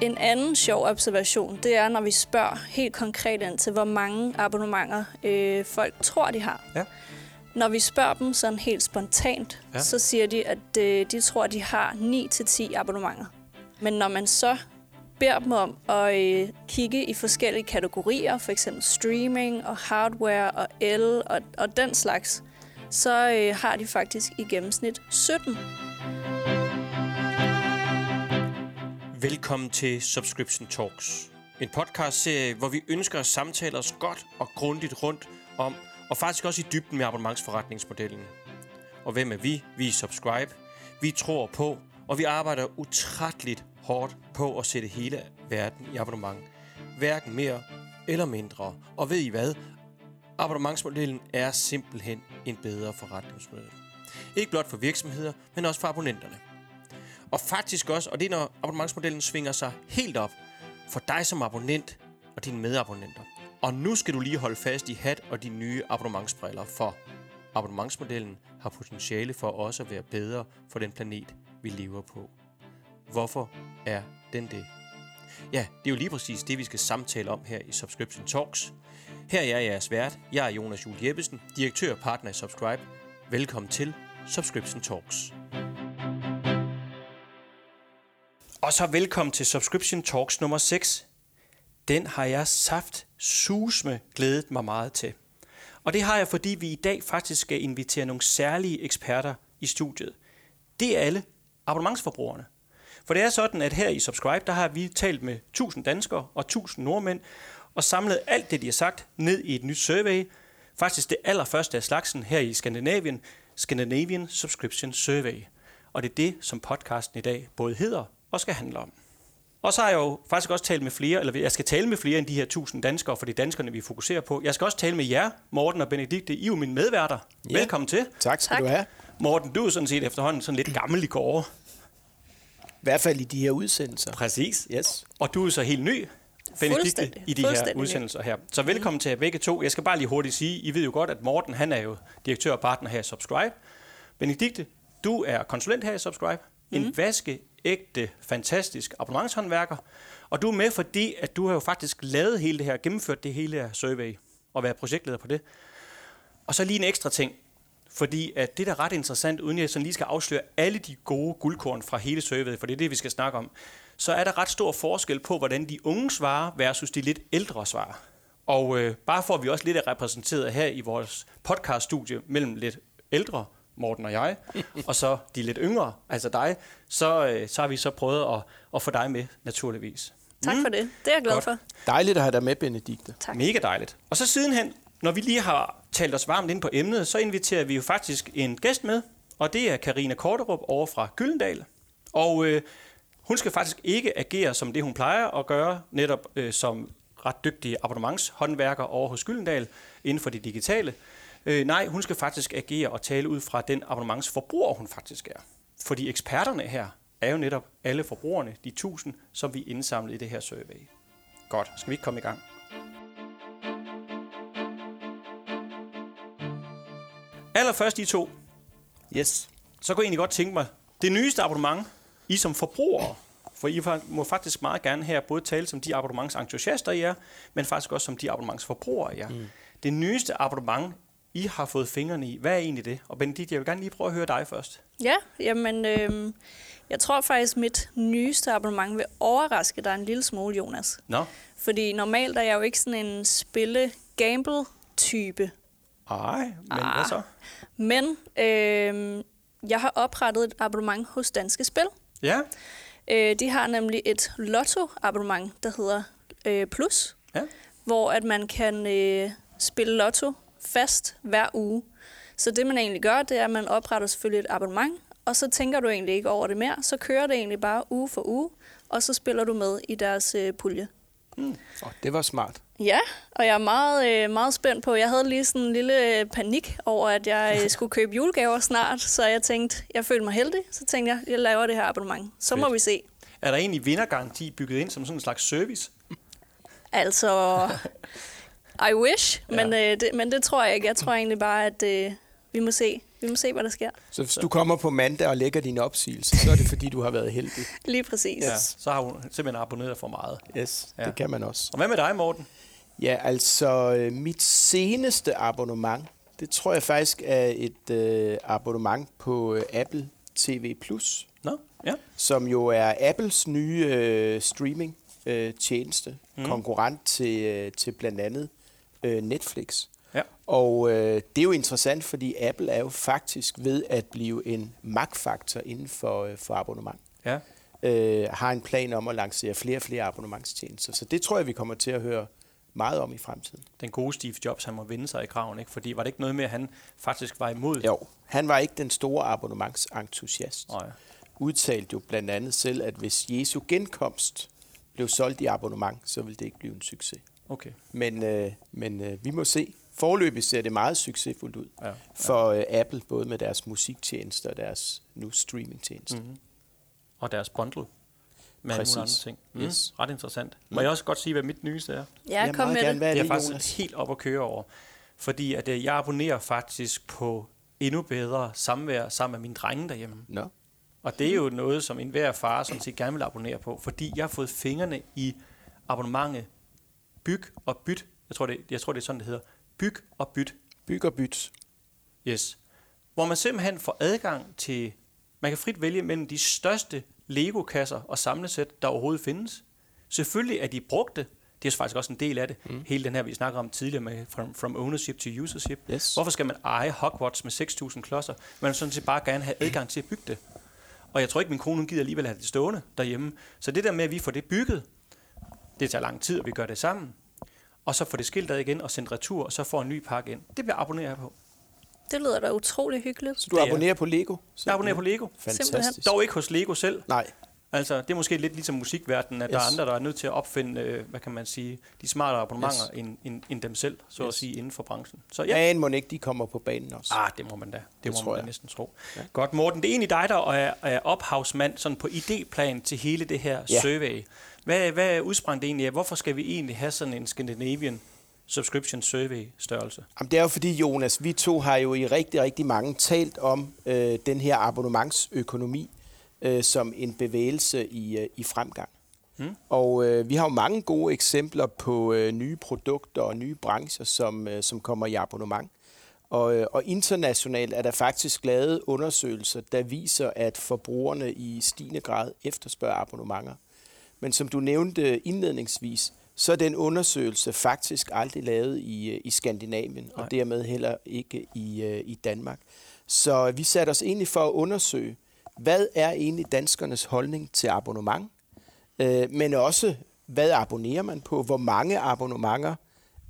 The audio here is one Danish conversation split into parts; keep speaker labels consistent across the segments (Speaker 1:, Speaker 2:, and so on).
Speaker 1: En anden sjov observation, det er, når vi spørger helt konkret ind til, hvor mange abonnementer øh, folk tror, de har.
Speaker 2: Ja.
Speaker 1: Når vi spørger dem sådan helt spontant,
Speaker 2: Ja.
Speaker 1: så siger de, at øh, de tror, de har 9-10 abonnementer. Men når man så beder dem om at øh, kigge i forskellige kategorier, for eksempel streaming og hardware og el og, og den slags, så øh, har de faktisk i gennemsnit 17.
Speaker 2: Velkommen til Subscription Talks. En podcastserie, hvor vi ønsker at samtale os godt og grundigt rundt om, og faktisk også i dybden med abonnementsforretningsmodellen. Og hvem er vi? Vi er Subscribe. Vi tror på, og vi arbejder utrætteligt hårdt på at sætte hele verden i abonnement. Hverken mere eller mindre. Og ved I hvad? Abonnementsmodellen er simpelthen en bedre forretningsmodel. Ikke blot for virksomheder, men også for abonnenterne. Og faktisk også, og det er når abonnementsmodellen svinger sig helt op for dig som abonnent og dine medabonnenter. Og nu skal du lige holde fast i hat og de nye abonnementsbriller, for abonnementsmodellen har potentiale for også at være bedre for den planet, vi lever på. Hvorfor er den det? Ja, det er jo lige præcis det, vi skal samtale om her i Subscription Talks. Her er jeg jeres vært. Jeg er Jonas Jul Jeppesen, direktør og partner i Subscribe. Velkommen til Subscription Talks. Og så velkommen til Subscription Talks nummer 6. Den har jeg saft susme glædet mig meget til. Og det har jeg, fordi vi i dag faktisk skal invitere nogle særlige eksperter i studiet. Det er alle abonnementsforbrugerne. For det er sådan, at her i Subscribe, der har vi talt med 1000 danskere og 1000 nordmænd, og samlet alt det, de har sagt, ned i et nyt survey. Faktisk det allerførste af slagsen her i Skandinavien, Scandinavian Subscription Survey. Og det er det, som podcasten i dag både hedder og skal handle om. Og så har jeg jo faktisk også talt med flere, eller jeg skal tale med flere end de her 1000 danskere, for det er danskerne, vi fokuserer på. Jeg skal også tale med jer, Morten og Benedikte. I er jo mine medværter.
Speaker 3: Ja.
Speaker 2: Velkommen til.
Speaker 3: Tak skal
Speaker 1: Tak.
Speaker 3: du have.
Speaker 2: Morten, du er sådan set efterhånden sådan lidt gammel i går.
Speaker 3: I hvert fald i de her udsendelser.
Speaker 2: Præcis.
Speaker 3: Yes.
Speaker 2: Og du er så helt ny, Benedikte, i de her udsendelser her. Så velkommen til jer begge to. Jeg skal bare lige hurtigt sige, I ved jo godt, at Morten han er jo direktør og partner her i Subscribe. Benedikte, du er konsulent her i Subscribe. En
Speaker 1: Mhm
Speaker 2: ægte, fantastisk abonnementshåndværker. Og du er med, fordi at du har jo faktisk lavet hele det her, gennemført det hele her survey, og været projektleder på det. Og så lige en ekstra ting. Fordi at det der er ret interessant, uden jeg sådan lige skal afsløre alle de gode guldkorn fra hele surveyet, for det er det, vi skal snakke om, så er der ret stor forskel på, hvordan de unge svarer versus de lidt ældre svarer. Og øh, bare for at vi også lidt er repræsenteret her i vores podcaststudie mellem lidt ældre, Morten og jeg, og så de lidt yngre, altså dig, så, øh, så har vi så prøvet at, at få dig med, naturligvis.
Speaker 1: Tak for det. Det er jeg glad
Speaker 2: Godt.
Speaker 1: for.
Speaker 3: Dejligt at have dig med, Benedikte.
Speaker 1: Tak.
Speaker 2: Mega dejligt. Og så sidenhen, når vi lige har talt os varmt ind på emnet, så inviterer vi jo faktisk en gæst med, og det er Karina Korterup over fra Gyldendal. Og øh, hun skal faktisk ikke agere som det, hun plejer at gøre, netop øh, som ret dygtig abonnementshåndværker over hos Gyldendal inden for det digitale. Øh, nej, hun skal faktisk agere og tale ud fra den abonnementsforbruger, hun faktisk er. Fordi eksperterne her er jo netop alle forbrugerne, de 1000, som vi indsamlede i det her survey. Godt, skal vi ikke komme i gang? Allerførst I to,
Speaker 3: Yes.
Speaker 2: så kunne jeg egentlig godt tænke mig, det nyeste abonnement, I som forbrugere, for I må faktisk meget gerne her både tale som de abonnementsentusiaster I er, men faktisk også som de abonnementsforbrugere I er. Mm. Det nyeste abonnement, I har fået fingrene i, hvad er egentlig det? Og Benedikt, jeg vil gerne lige prøve at høre dig først.
Speaker 1: Ja, jamen, øh, jeg tror faktisk, mit nyeste abonnement vil overraske dig en lille smule, Jonas.
Speaker 2: Nå,
Speaker 1: Fordi normalt er jeg jo ikke sådan en spille-gamble-type.
Speaker 2: ej, men ah. hvad så?
Speaker 1: Men øh, jeg har oprettet et abonnement hos Danske Spil.
Speaker 2: Ja,
Speaker 1: Øh, de har nemlig et lotto-abonnement, der hedder øh, Plus,
Speaker 2: ja.
Speaker 1: hvor at man kan øh, spille lotto fast hver uge. Så det, man egentlig gør, det er, at man opretter selvfølgelig et abonnement, og så tænker du egentlig ikke over det mere. Så kører det egentlig bare uge for uge, og så spiller du med i deres øh, pulje.
Speaker 3: Oh, det var smart.
Speaker 1: Ja, og jeg er meget, øh, meget spændt på. Jeg havde lige sådan en lille øh, panik over, at jeg øh, skulle købe julegaver snart, så jeg tænkte, jeg følte mig heldig. Så tænkte jeg, jeg laver det her abonnement. Så må
Speaker 2: Fedt.
Speaker 1: vi se.
Speaker 2: Er der egentlig vindergaranti bygget ind som sådan en slags service?
Speaker 1: Altså, I wish, men,
Speaker 2: Ja.
Speaker 1: øh, det, men det tror jeg ikke. Jeg tror egentlig bare, at øh, vi må se. Vi må se, hvad der sker.
Speaker 3: Så hvis du kommer på mandag og lægger din opsigelse, så er det fordi, du har været heldig.
Speaker 1: Lige præcis.
Speaker 2: Ja, så har hun simpelthen abonneret for meget.
Speaker 3: Yes,
Speaker 2: Ja.
Speaker 3: det kan man også.
Speaker 2: Og hvad med dig, Morten?
Speaker 3: Ja, altså øh, mit seneste abonnement, det tror jeg faktisk er et øh, abonnement på øh, Apple TV+,
Speaker 2: Nå, ja.
Speaker 3: som jo er Apples nye øh, streaming øh, tjeneste,
Speaker 2: mm.
Speaker 3: konkurrent til, øh, til blandt andet øh, Netflix.
Speaker 2: Ja.
Speaker 3: Og øh, det er jo interessant, fordi Apple er jo faktisk ved at blive en magtfaktor inden for, øh, for abonnement.
Speaker 2: Ja.
Speaker 3: Øh, har en plan om at lancere flere og flere abonnementstjenester. Så det tror jeg, vi kommer til at høre meget om i fremtiden.
Speaker 2: Den gode Steve Jobs, han må vinde sig i kraven, ikke? Fordi var det ikke noget med, at han faktisk var imod?
Speaker 3: Jo, han var ikke den store abonnementsentusiast.
Speaker 2: Nå, ja.
Speaker 3: Udtalte jo blandt andet selv, at hvis Jesu genkomst blev solgt i abonnement, så ville det ikke blive en succes.
Speaker 2: Okay.
Speaker 3: Men, øh, men øh, vi må se. Forløbig ser det meget succesfuldt ud
Speaker 2: Ja.
Speaker 3: for øh, Apple, både med deres musiktjenester og deres nu streamingtjenester. Mm.
Speaker 2: Mm-hmm. Og deres bundle med
Speaker 3: Præcis.
Speaker 2: mulige andre ting. Mm.
Speaker 3: Yes.
Speaker 2: Ret interessant. Må jeg også godt sige, hvad mit nyeste er?
Speaker 1: Ja, kom med det.
Speaker 3: Hvad er
Speaker 2: det
Speaker 3: det,
Speaker 2: er faktisk
Speaker 3: Jonas?
Speaker 2: helt op at køre over. Fordi at, øh, jeg abonnerer faktisk på endnu bedre samvær sammen med mine drenge derhjemme.
Speaker 3: Nå,
Speaker 2: Og det er jo noget, som enhver far sådan set gerne vil abonnere på, fordi jeg har fået fingrene i abonnementet Byg og Byt. Jeg tror, det, jeg tror, det er sådan, det hedder. Byg og Byt.
Speaker 3: byg og byt.
Speaker 2: Yes. Hvor man simpelthen får adgang til... Man kan frit vælge mellem de største Lego-kasser og samlesæt, der overhovedet findes. Selvfølgelig er de brugte. Det er faktisk også en del af det. Mm. Hele den her, vi snakker om tidligere med from, from ownership to usership.
Speaker 3: Yes.
Speaker 2: Hvorfor skal man eje Hogwarts med 6.000 klodser? Man vil sådan set bare gerne have adgang til at bygge det. Og jeg tror ikke, min kone hun gider alligevel have det stående derhjemme. Så det der med, at vi får det bygget, det tager lang tid, og vi gør det sammen. Og så får det skilt ad igen og sendt retur, og så får en ny pakke ind. Det bliver jeg abonnerer på.
Speaker 1: Det lyder da utrolig hyggeligt.
Speaker 3: Så du
Speaker 2: Det er-
Speaker 3: abonnerer på Lego?
Speaker 2: Jeg abonnerer på Lego.
Speaker 3: Fantastisk.
Speaker 2: Dog ikke hos Lego selv.
Speaker 3: Nej,
Speaker 2: Altså, det er måske lidt ligesom musikverdenen, at yes. der er andre, der er nødt til at opfinde, øh, hvad kan man sige, de smartere abonnementer yes. End, end, end dem selv, så yes. at sige, inden for branchen. Så ja,
Speaker 3: men må ikke de kommer på banen også.
Speaker 2: ah, det må man da. Det, det må
Speaker 3: tror
Speaker 2: man da
Speaker 3: jeg.
Speaker 2: næsten tro. Ja. Godt, Morten, det er egentlig dig, der er, er ophavsmand sådan på idéplan til hele det her. Ja. survey. Hvad, hvad udsprang det egentlig af? Hvorfor skal vi egentlig have sådan en Scandinavian subscription survey størrelse?
Speaker 3: Jamen, det er jo fordi, Jonas, vi to har jo i rigtig, rigtig mange talt om øh, den her abonnementsøkonomi øh, som en bevægelse i, øh, i fremgang.
Speaker 2: Mm.
Speaker 3: Og øh, vi har jo mange gode eksempler på øh, nye produkter og nye brancher, som, øh, som kommer i abonnement. Og, øh, og internationalt er der faktisk lavet undersøgelser, der viser, at forbrugerne i stigende grad efterspørger abonnementer. Men som du nævnte indledningsvis, så er den undersøgelse faktisk aldrig lavet i, øh, i Skandinavien,
Speaker 2: Nej.
Speaker 3: og dermed heller ikke i, øh, i Danmark. Så vi satte os egentlig for at undersøge, hvad er egentlig danskernes holdning til abonnement, øh, men også, hvad abonnerer man på, hvor mange abonnementer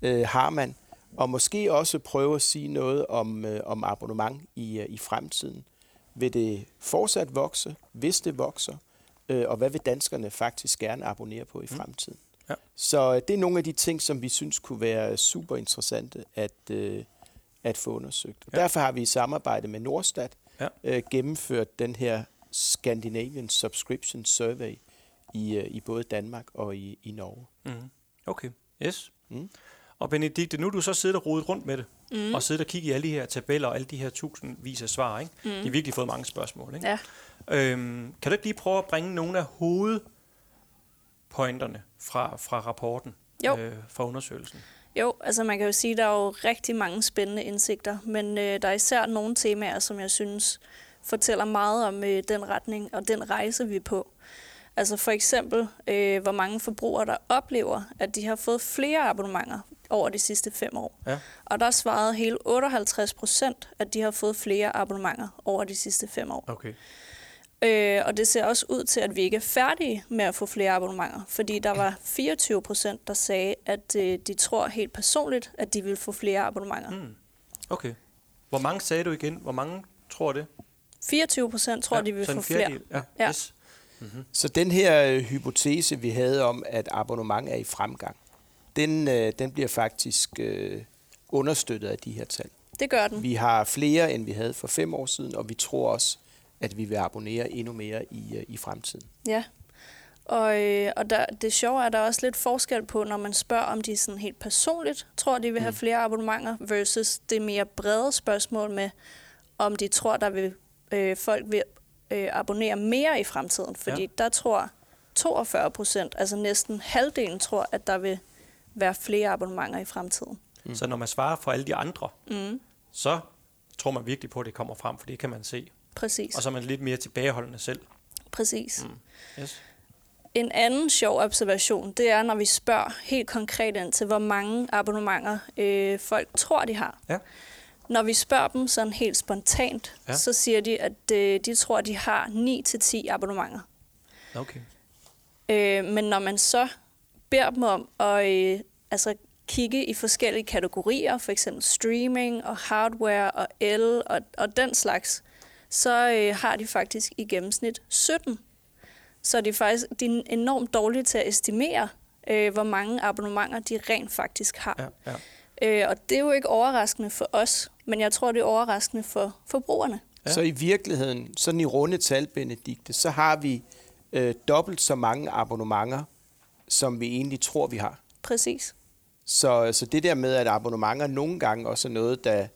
Speaker 3: øh, har man, og måske også prøve at sige noget om, øh, om abonnement i, øh, i fremtiden. Vil det fortsat vokse, hvis det vokser, øh, og hvad vil danskerne faktisk gerne abonnere på i fremtiden?
Speaker 2: Ja.
Speaker 3: Så øh, det er nogle af de ting, som vi synes kunne være super interessante at, øh, at få undersøgt. Og
Speaker 2: Ja.
Speaker 3: Derfor har vi i samarbejde med Norstat
Speaker 2: Ja.
Speaker 3: øh, gennemført den her Scandinavian Subscription Survey i, øh, i både Danmark og i, i Norge.
Speaker 2: Mm. Okay, yes. Mm.
Speaker 3: Mm.
Speaker 2: Og Benedikte, nu er du så siddet og rodet rundt med det, mm. og siddet og kigget i alle de her tabeller og alle de her tusindvis af svar, ikke? Mm. De har virkelig fået mange spørgsmål, ikke?
Speaker 1: Ja.
Speaker 2: Øhm, kan du ikke lige prøve at bringe nogle af hovedpointerne fra, fra rapporten,
Speaker 1: Jo.
Speaker 2: Øh, fra undersøgelsen?
Speaker 1: Jo, altså man kan jo sige, at der er jo rigtig mange spændende indsigter, men øh, der er især nogle temaer, som jeg synes fortæller meget om øh, den retning og den rejse, vi er på. Altså for eksempel, øh, hvor mange forbrugere, der oplever, at de har fået flere abonnementer over de sidste fem år.
Speaker 2: Ja.
Speaker 1: Og der svarede hele 58 procent, at de har fået flere abonnementer over de sidste fem år.
Speaker 2: Okay.
Speaker 1: Øh, og det ser også ud til, at vi ikke er færdige med at få flere abonnementer, fordi der var 24 procent, der sagde, at øh, de tror helt personligt, at de vil få flere abonnementer. Mm.
Speaker 2: Okay. Hvor mange sagde du igen? Hvor mange tror det?
Speaker 1: 24 procent tror, ja, de vil få flere.
Speaker 2: Ja.
Speaker 1: Ja.
Speaker 2: Yes.
Speaker 3: Så den her øh, hypotese, vi havde om, at abonnement er i fremgang, den, øh, den bliver faktisk øh, understøttet af de her tal.
Speaker 1: Det gør den.
Speaker 3: Vi har flere, end vi havde for fem år siden, og vi tror også, at vi vil abonnere endnu mere i, øh, i fremtiden.
Speaker 1: Ja. Og, øh, og der, det sjove er, at der er også lidt forskel på, når man spørger, om de sådan helt personligt tror, de vil have flere abonnementer, versus det mere brede spørgsmål med, om de tror, der vil øh, folk vil øh, abonnere mere i fremtiden. Fordi
Speaker 2: ja.
Speaker 1: der tror 42 procent, altså næsten halvdelen, tror, at der vil være flere abonnementer i fremtiden.
Speaker 2: Mm. Så når man svarer for alle de andre,
Speaker 1: Mm.
Speaker 2: så tror man virkelig på, at det kommer frem, for det kan man se.
Speaker 1: Præcis.
Speaker 2: Og så er man lidt mere tilbageholdende selv.
Speaker 1: Præcis.
Speaker 2: Mm. Yes.
Speaker 1: En anden sjov observation, det er, når vi spørger helt konkret ind til, hvor mange abonnementer øh, folk tror, de har.
Speaker 2: Ja.
Speaker 1: Når vi spørger dem sådan helt spontant,
Speaker 2: Ja.
Speaker 1: så siger de, at øh, de tror, de har 9-10 abonnementer.
Speaker 2: Okay.
Speaker 1: Øh, men når man så beder dem om at øh, altså, kigge i forskellige kategorier, for eksempel streaming og hardware og el og, og den slags, så øh, har de faktisk i gennemsnit 17. Så de er faktisk de er enormt dårlige til at estimere, øh, hvor mange abonnementer de rent faktisk har.
Speaker 2: Ja, ja.
Speaker 1: Øh, og det er jo ikke overraskende for os, men jeg tror, det er overraskende for forbrugerne.
Speaker 2: Ja.
Speaker 3: Ja. Så i virkeligheden, sådan i runde tal, Benedikte, så har vi øh, dobbelt så mange abonnementer, som vi egentlig tror, vi har.
Speaker 1: Præcis.
Speaker 3: Så, så det der med, at abonnementer nogle gange også er noget, der,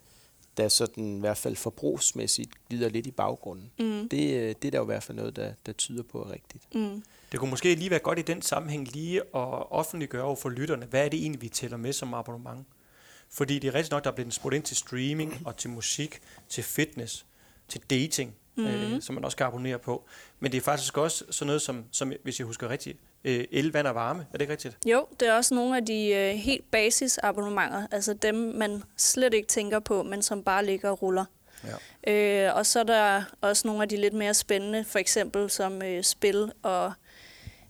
Speaker 3: der sådan, i hvert fald forbrugsmæssigt glider lidt i baggrunden.
Speaker 1: Mm.
Speaker 3: Det, øh, det er der jo i hvert fald noget, der, der tyder på er rigtigt.
Speaker 1: Mm.
Speaker 2: Det kunne måske lige være godt i den sammenhæng lige at offentliggøre over for lytterne, hvad er det egentlig, vi tæller med som abonnement? Fordi det er rigtig nok, der er blevet spurgt ind til streaming og til musik, til fitness, til dating, mm. øh, som man også kan abonnere på. Men det er faktisk også sådan noget som, som hvis jeg husker rigtigt, øh, el, vand og varme. Er det ikke rigtigt?
Speaker 1: Jo, det er også nogle af de øh, helt basisabonnementer, altså dem, man slet ikke tænker på, men som bare ligger og ruller.
Speaker 2: Ja.
Speaker 1: Øh, og så er der også nogle af de lidt mere spændende, for eksempel som øh, spil og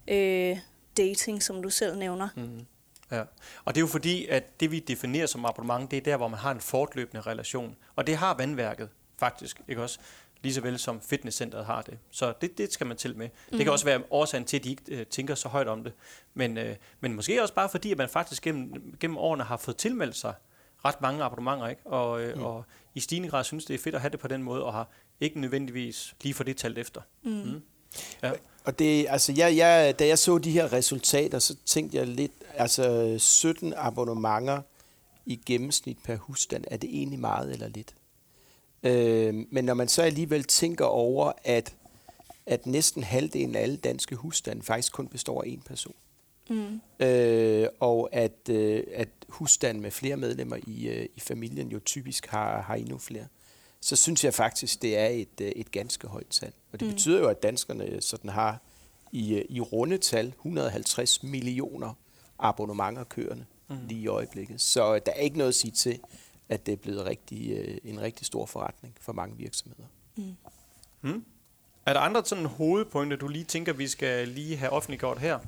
Speaker 1: øh, dating, som du selv nævner.
Speaker 2: Mm. Ja. Og det er jo fordi, at det vi definerer som abonnement, det er der, hvor man har en fortløbende relation. Og det har vandværket faktisk, ikke også? Lige så vel som fitnesscenteret har det. Så det, det skal man til med. Mm. Det kan også være årsagen til, at de ikke øh, tænker så højt om det. Men, øh, men måske også bare fordi, at man faktisk gennem, gennem årene har fået tilmeldt sig ret mange abonnementer, ikke? Og, øh, mm. og i stigende grad synes, det er fedt at have det på den måde, og har ikke nødvendigvis lige for det talt efter.
Speaker 1: Mm.
Speaker 2: Mm. Ja.
Speaker 3: Og det, altså jeg, jeg, da jeg så de her resultater, så tænkte jeg lidt, altså 17 abonnementer i gennemsnit per husstand, er det egentlig meget eller lidt? Øh, men når man så alligevel tænker over, at, at næsten halvdelen af alle danske husstande faktisk kun består af en person,
Speaker 1: Mm.
Speaker 3: øh, og at, øh, at husstanden med flere medlemmer i, øh, i familien jo typisk har, har endnu flere, så synes jeg faktisk, det er et, øh, et ganske højt tal. Og det
Speaker 1: Mm.
Speaker 3: betyder jo, at danskerne sådan har i, øh, i rundetal 150 millioner abonnementer kørende
Speaker 2: Mm.
Speaker 3: lige i øjeblikket. Så der er ikke noget at sige til, at det er blevet rigtig, øh, en rigtig stor forretning for mange virksomheder.
Speaker 2: Mm. Er der andre sådan hovedpunkter, du lige tænker, vi skal lige have offentliggjort her?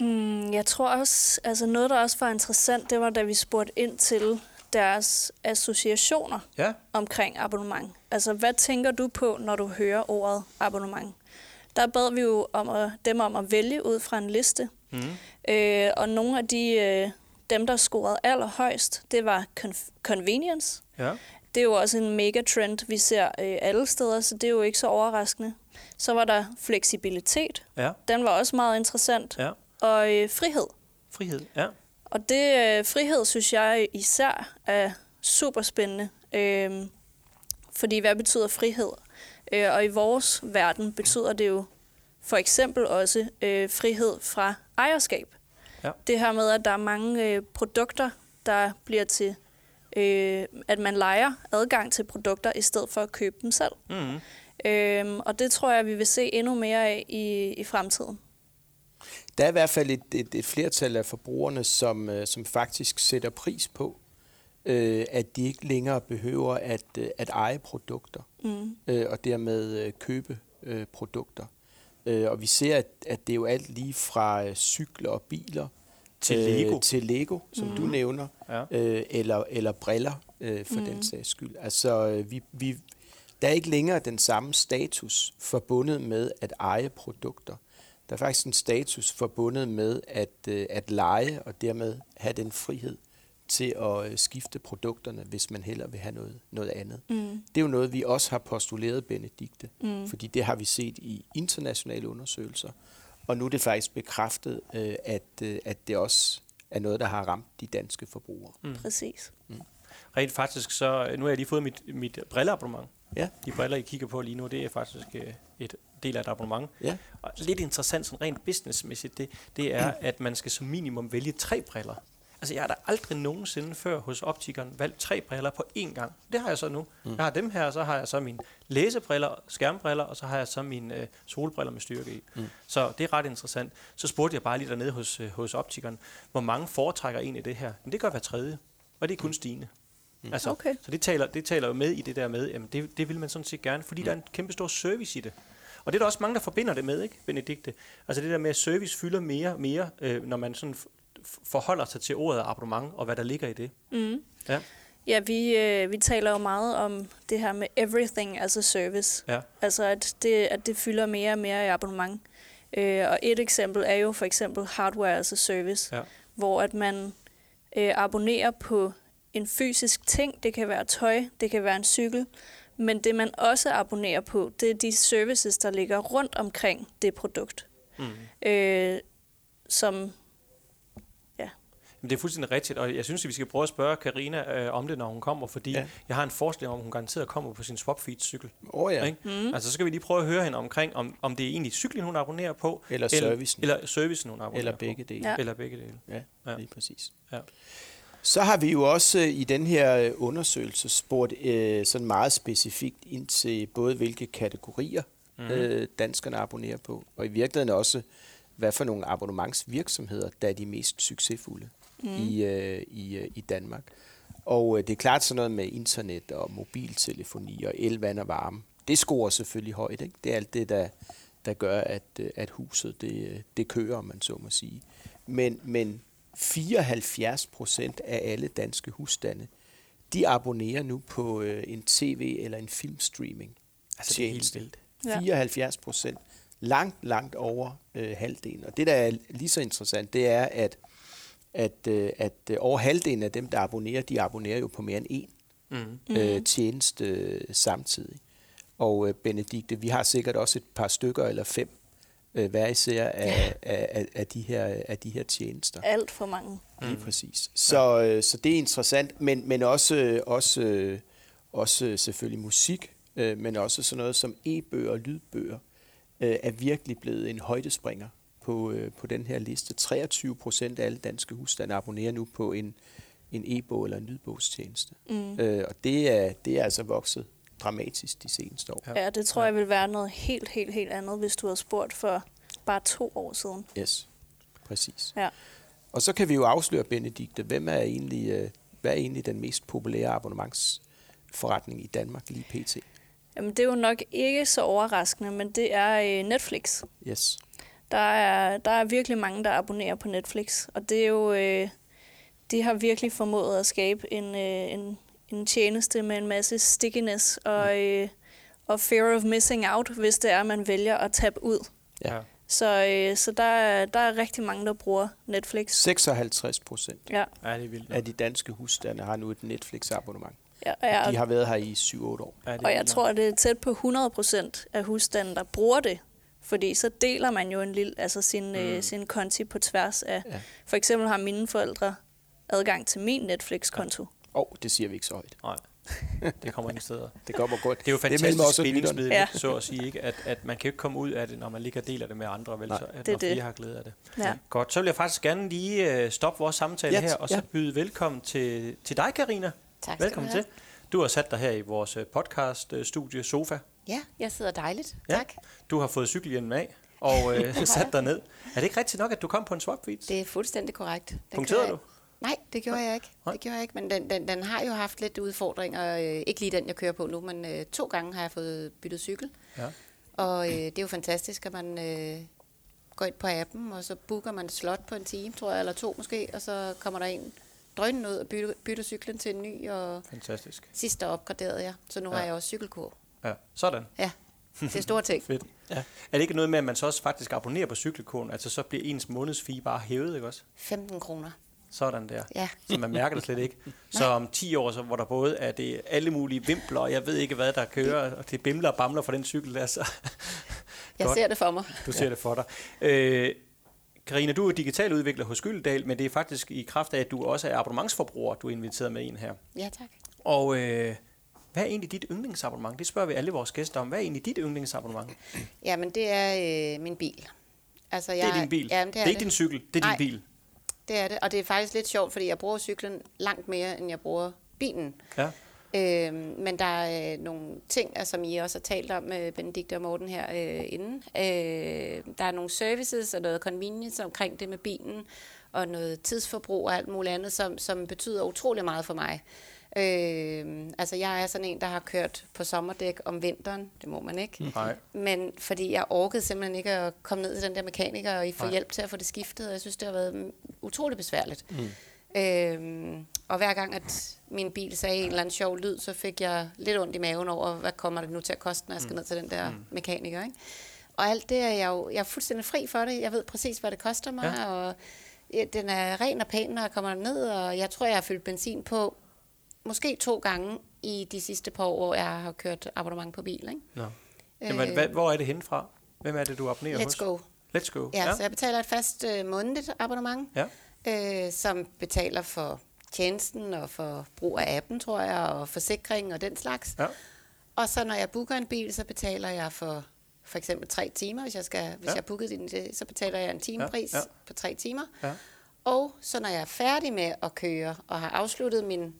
Speaker 1: Mm, jeg tror også, altså noget, der også var interessant, det var, da vi spurgte ind til deres associationer
Speaker 2: Ja,
Speaker 1: omkring abonnement. Altså, hvad tænker du på, når du hører ordet abonnement? Der bad vi jo om at, dem om at vælge ud fra en liste.
Speaker 2: mm.
Speaker 1: Øh, og nogle af de, øh, dem, der scorede allerhøjst, det var conf- convenience.
Speaker 2: ja.
Speaker 1: Det er jo også en mega trend, vi ser øh, alle steder, så det er jo ikke så overraskende. Så var der fleksibilitet.
Speaker 2: Ja,
Speaker 1: Den var også meget interessant.
Speaker 2: ja.
Speaker 1: Og øh, frihed.
Speaker 2: Frihed, ja.
Speaker 1: Og det øh, frihed, synes jeg især er super spændende. Øh, fordi hvad betyder frihed? Øh, og i vores verden betyder det jo for eksempel også øh, frihed fra ejerskab.
Speaker 2: Ja.
Speaker 1: Det her med, at der er mange øh, produkter, der bliver til, øh, at man leger adgang til produkter, i stedet for at købe dem selv.
Speaker 2: Mm.
Speaker 1: Øh, og det tror jeg, vi vil se endnu mere af i, i fremtiden.
Speaker 3: Der er i hvert fald et, et, et flertal af forbrugerne, som, øh, som faktisk sætter pris på, øh, at de ikke længere behøver at, øh, at eje produkter,
Speaker 1: Mm.
Speaker 3: øh, og dermed øh, købe øh, produkter. Øh, og vi ser, at, at det er jo alt lige fra øh, cykler og biler
Speaker 2: Til Lego.
Speaker 3: øh, til Lego, som
Speaker 1: Mhm.
Speaker 3: du nævner,
Speaker 2: Ja.
Speaker 3: øh, eller, eller briller øh, for mm. den sags skyld. Altså, øh, vi, vi, der er ikke længere den samme status forbundet med at eje produkter. Der er faktisk en status forbundet med at, øh, at lege og dermed have den frihed til at øh, skifte produkterne, hvis man hellere vil have noget, noget andet.
Speaker 1: Mm.
Speaker 3: Det er jo noget, vi også har postuleret, Benedikte,
Speaker 1: Mm.
Speaker 3: fordi det har vi set i internationale undersøgelser, og nu er det faktisk bekræftet, øh, at, øh, at det også er noget, der har ramt de danske forbrugere.
Speaker 2: Mm.
Speaker 1: Præcis.
Speaker 2: Rent faktisk, så nu har jeg lige fået mit, mit brilleabonnement.
Speaker 3: Ja.
Speaker 2: De briller, I kigger på lige nu, det er faktisk øh, et del af et abonnement.
Speaker 3: Ja.
Speaker 2: Og lidt interessant, sådan rent businessmæssigt, det, det er, at man skal som minimum vælge tre briller. Altså, jeg har da aldrig nogensinde før hos optikeren valgt tre briller på én gang. Det har jeg så nu. Mm. Jeg har dem her, og så har jeg så mine læsebriller, skærmbriller, og så har jeg så mine øh, solbriller med styrke i. Mm. Så det er ret interessant. Så spurgte jeg bare lige dernede hos, øh, hos optikeren, hvor mange foretrækker egentlig det her? Men det gør hver tredje, og det er kun stigende. Mm. Altså,
Speaker 1: Okay.
Speaker 2: Så det taler, det taler jo med i det der med, jamen det, det vil man sådan set gerne, fordi mm. der er en kæmpe stor service i det. Og det er der også mange, der forbinder det med, ikke, Benedikte? Altså det der med, at service fylder mere og mere, øh, når man sådan forholder sig til ordet abonnement, og hvad der ligger i det.
Speaker 1: Mm.
Speaker 2: Ja.
Speaker 1: Ja, vi, øh, vi taler jo meget om det her med everything as a service.
Speaker 2: Ja.
Speaker 1: Altså, at det, at det fylder mere og mere i abonnement. Øh, og et eksempel er jo for eksempel hardware as a service,
Speaker 2: Ja.
Speaker 1: hvor at man øh, abonnerer på en fysisk ting. Det kan være tøj, det kan være en cykel. Men det, man også abonnerer på, det er de services, der ligger rundt omkring det produkt.
Speaker 2: Mm.
Speaker 1: Øh, som
Speaker 2: Men det er fuldstændig rigtigt, og jeg synes, at vi skal prøve at spørge Karina øh, om det, når hun kommer, fordi ja. Jeg har en forestilling om, at hun garanteret kommer på sin Swapfeed-cykel.
Speaker 3: Åh oh, ja.
Speaker 2: Ikke? Mm. Altså, så skal vi lige prøve at høre hende omkring, om, om det er egentlig cyklen, hun abonnerer på,
Speaker 3: Eller servicen.
Speaker 2: eller servicen, hun abonnerer
Speaker 3: Eller begge dele.
Speaker 1: Ja.
Speaker 3: Ja.
Speaker 2: Eller begge dele.
Speaker 3: Ja,
Speaker 2: Ja.
Speaker 3: ja. lige præcis.
Speaker 2: Ja.
Speaker 3: Så har vi jo også øh, i den her øh, undersøgelse spurgt øh, sådan meget specifikt ind til både hvilke kategorier mm. øh, danskerne abonnerer på, og i virkeligheden også, hvad for nogle abonnementsvirksomheder, der er de mest succesfulde mm. i, øh, i, øh, i Danmark. Og øh, det er klart sådan noget med internet og mobiltelefoni og el, vand og varme. Det scorer selvfølgelig højt. Ikke? Det er alt det, der, der gør, at, øh, at huset det, øh, det kører, om man så må sige. Men, men 74 procent af alle danske husstande, de abonnerer nu på øh, en tv- eller en filmstreaming.
Speaker 2: Altså, det er helt vildt.
Speaker 1: Ja.
Speaker 3: 74 procent. Langt, langt over øh, halvdelen. Og det, der er lige så interessant, det er, at, at, øh, at øh, over halvdelen af dem, der abonnerer, de abonnerer jo på mere end én
Speaker 2: Mm.
Speaker 3: mm. øh, tjeneste øh, samtidig. Og øh, Benedikte, vi har sikkert også et par stykker eller fem øh, hver især af, af, af, af, de her, af de her tjenester.
Speaker 1: alt for mange.
Speaker 3: Lige præcis. Så, øh, så det er interessant, men, men også, også, øh, også selvfølgelig musik, øh, men også sådan noget som e-bøger og lydbøger, øh, er virkelig blevet en højdespringer på, øh, på den her liste. 23 procent af alle danske husstande abonnerer nu på en, en e-bog eller en lydbogstjeneste.
Speaker 1: Mm.
Speaker 3: Øh, og det er, det er altså vokset dramatisk de seneste år.
Speaker 2: Ja.
Speaker 1: Det tror jeg vil være noget helt, helt, helt andet, hvis du havde spurgt for bare to år siden.
Speaker 3: Yes, præcis.
Speaker 1: Ja.
Speaker 3: Og så kan vi jo afsløre, Benedikte, hvem er egentlig, øh, hvad er egentlig den mest populære abonnementsforretning i Danmark lige pt?
Speaker 1: Jamen, det er jo nok ikke så overraskende, men det er øh, Netflix.
Speaker 3: Yes.
Speaker 1: Der er, der er virkelig mange, der abonnerer på Netflix, og det er jo... Øh, de har virkelig formået at skabe en, øh, en, en tjeneste med en masse stickiness og, øh, og fear of missing out, hvis det er, at man vælger at tabe ud.
Speaker 3: Ja.
Speaker 2: Ja.
Speaker 1: Så, øh, så der, er- der er rigtig mange, der bruger Netflix.
Speaker 3: 56 procent
Speaker 1: Ja,
Speaker 2: ja, det er vildt.
Speaker 3: af de danske husstande har nu et Netflix-abonnement.
Speaker 1: ja, og jeg,
Speaker 3: De har været her i 7-8 år.
Speaker 2: Ja, det
Speaker 1: Og jeg
Speaker 2: vildt
Speaker 1: tror, at det er tæt på 100% af husstanden, der bruger det. Fordi så deler man jo en lille, altså sin, mm. øh, sin konti på tværs af...
Speaker 3: Ja.
Speaker 1: For eksempel har mine forældre adgang til min Netflix-konto.
Speaker 3: Åh, oh, det siger vi ikke så højt.
Speaker 2: Nej, det kommer ingen steder.
Speaker 3: Det kommer godt.
Speaker 2: Det er jo fantastisk
Speaker 3: os og
Speaker 2: bindingsmiddel,
Speaker 1: Ja.
Speaker 2: ja. så at sige, ikke? At, at man kan jo ikke komme ud af det, når man ligger og deler det med andre, vel?
Speaker 3: Nej.
Speaker 2: Så, at
Speaker 1: Det er
Speaker 2: når flere
Speaker 1: det.
Speaker 2: har glæde af det.
Speaker 1: Ja.
Speaker 2: Godt, så vil jeg faktisk gerne lige øh, stoppe vores samtale
Speaker 3: Ja,
Speaker 2: her, og så
Speaker 3: ja.
Speaker 2: byde velkommen til, til dig, Karina.
Speaker 4: Tak skal
Speaker 2: Velkommen
Speaker 4: du have.
Speaker 2: til. Du har sat dig her i vores øh, podcast-studie Sofa.
Speaker 4: Ja, jeg sidder dejligt.
Speaker 2: Ja.
Speaker 4: Tak.
Speaker 2: Du har fået cykelhjelmen af og øh, sat dig ned. Er det ikke rigtigt nok, at du kom på en swapfeed?
Speaker 4: Det er fuldstændig korrekt. Den
Speaker 2: Punkterede du?
Speaker 4: Nej, det gjorde jeg ikke. Det gjorde jeg ikke, men den, den, den har jo haft lidt udfordringer. Øh, ikke lige den, jeg kører på nu, men øh, to gange har jeg fået byttet cykel.
Speaker 2: Ja.
Speaker 4: Og øh, det er jo fantastisk, at man øh, går ind på appen, og så booker man slot på en time, tror jeg, eller to måske, og så kommer der en drønen ud og bytter, bytter cyklen til en ny, og
Speaker 2: Fantastisk.
Speaker 4: sidst der opgraderede jeg, så nu
Speaker 2: Ja.
Speaker 4: har jeg også cykelkur.
Speaker 2: Ja, sådan.
Speaker 4: Ja, det er store ting.
Speaker 2: Fedt. Ja. Er det ikke noget med, at man så også faktisk abonnerer på cykelkuren? Altså så bliver ens månedsfee bare hævet, ikke også?
Speaker 4: 15 kroner.
Speaker 2: Sådan der.
Speaker 4: Ja.
Speaker 2: Så man mærker det slet ikke. Så om 10 år, så, hvor der både er det alle mulige vimpler, og jeg ved ikke hvad, der kører, og det bimler og bamler for den cykel der, så
Speaker 4: Jeg
Speaker 2: Godt.
Speaker 4: ser det for mig.
Speaker 2: du ser det for dig. Øh, Karina, du er digital udvikler hos Gyldendal, men det er faktisk i kraft af, at du også er abonnementsforbruger, du er inviteret med en her.
Speaker 4: Ja, tak.
Speaker 2: Og øh, Hvad er egentlig dit yndlingsabonnement? Det spørger vi alle vores gæster om. Hvad er egentlig dit yndlingsabonnement?
Speaker 4: Jamen, det er øh, min bil. Altså,
Speaker 2: Det er din bil.
Speaker 4: Jamen,
Speaker 2: det er ikke din cykel, det er
Speaker 4: Nej.
Speaker 2: din bil.
Speaker 4: Det er det, og det er faktisk lidt sjovt, fordi jeg bruger cyklen langt mere, end jeg bruger bilen.
Speaker 2: Ja.
Speaker 4: Øhm, men der er øh, nogle ting, altså, som I også har talt om med Benedikte og Morten her øh, inden. Øh, der er nogle services og noget convenience omkring det med bilen, og noget tidsforbrug og alt muligt andet, som, som betyder utrolig meget for mig. Øh, altså jeg er sådan en, der har kørt på sommerdæk om vinteren. Det må man ikke.
Speaker 2: Nej.
Speaker 4: Men fordi jeg orkede simpelthen ikke at komme ned til den der mekaniker og I få
Speaker 2: Nej.
Speaker 4: hjælp til at få det skiftet, og jeg synes, det har været mm, utrolig besværligt. Mm. Øhm, og hver gang, at min bil sagde en eller anden sjov lyd, så fik jeg lidt ondt i maven over, hvad kommer det nu til at koste, når jeg skal ned til den der mekaniker. Ikke? Og alt det er jeg jo jeg er fuldstændig fri for det. Jeg ved præcis, hvad det koster mig,
Speaker 2: ja.
Speaker 4: og ja, den er ren og pæn, når jeg kommer ned, og jeg tror, jeg har fyldt benzin på måske to gange i de sidste par år, hvor jeg har kørt abonnement på bil. Ikke?
Speaker 2: Nå. Jamen, hvad, hvor er det henne fra? Hvem er det, du abonnerer
Speaker 4: Let's
Speaker 2: hos?
Speaker 4: go.
Speaker 2: Let's go.
Speaker 4: Ja, ja, så jeg betaler et fast øh, månedligt abonnement,
Speaker 2: Ja.
Speaker 4: øh, som betaler for tjenesten og for brug af appen, tror jeg, og forsikring og den slags.
Speaker 2: Ja.
Speaker 4: Og så når jeg booker en bil, så betaler jeg for for eksempel tre timer. Hvis jeg, skal, hvis
Speaker 2: Ja.
Speaker 4: jeg booket den, det, så betaler jeg en timepris
Speaker 2: ja.
Speaker 4: ja. på tre timer.
Speaker 2: Ja.
Speaker 4: Og så når jeg er færdig med at køre og har afsluttet min,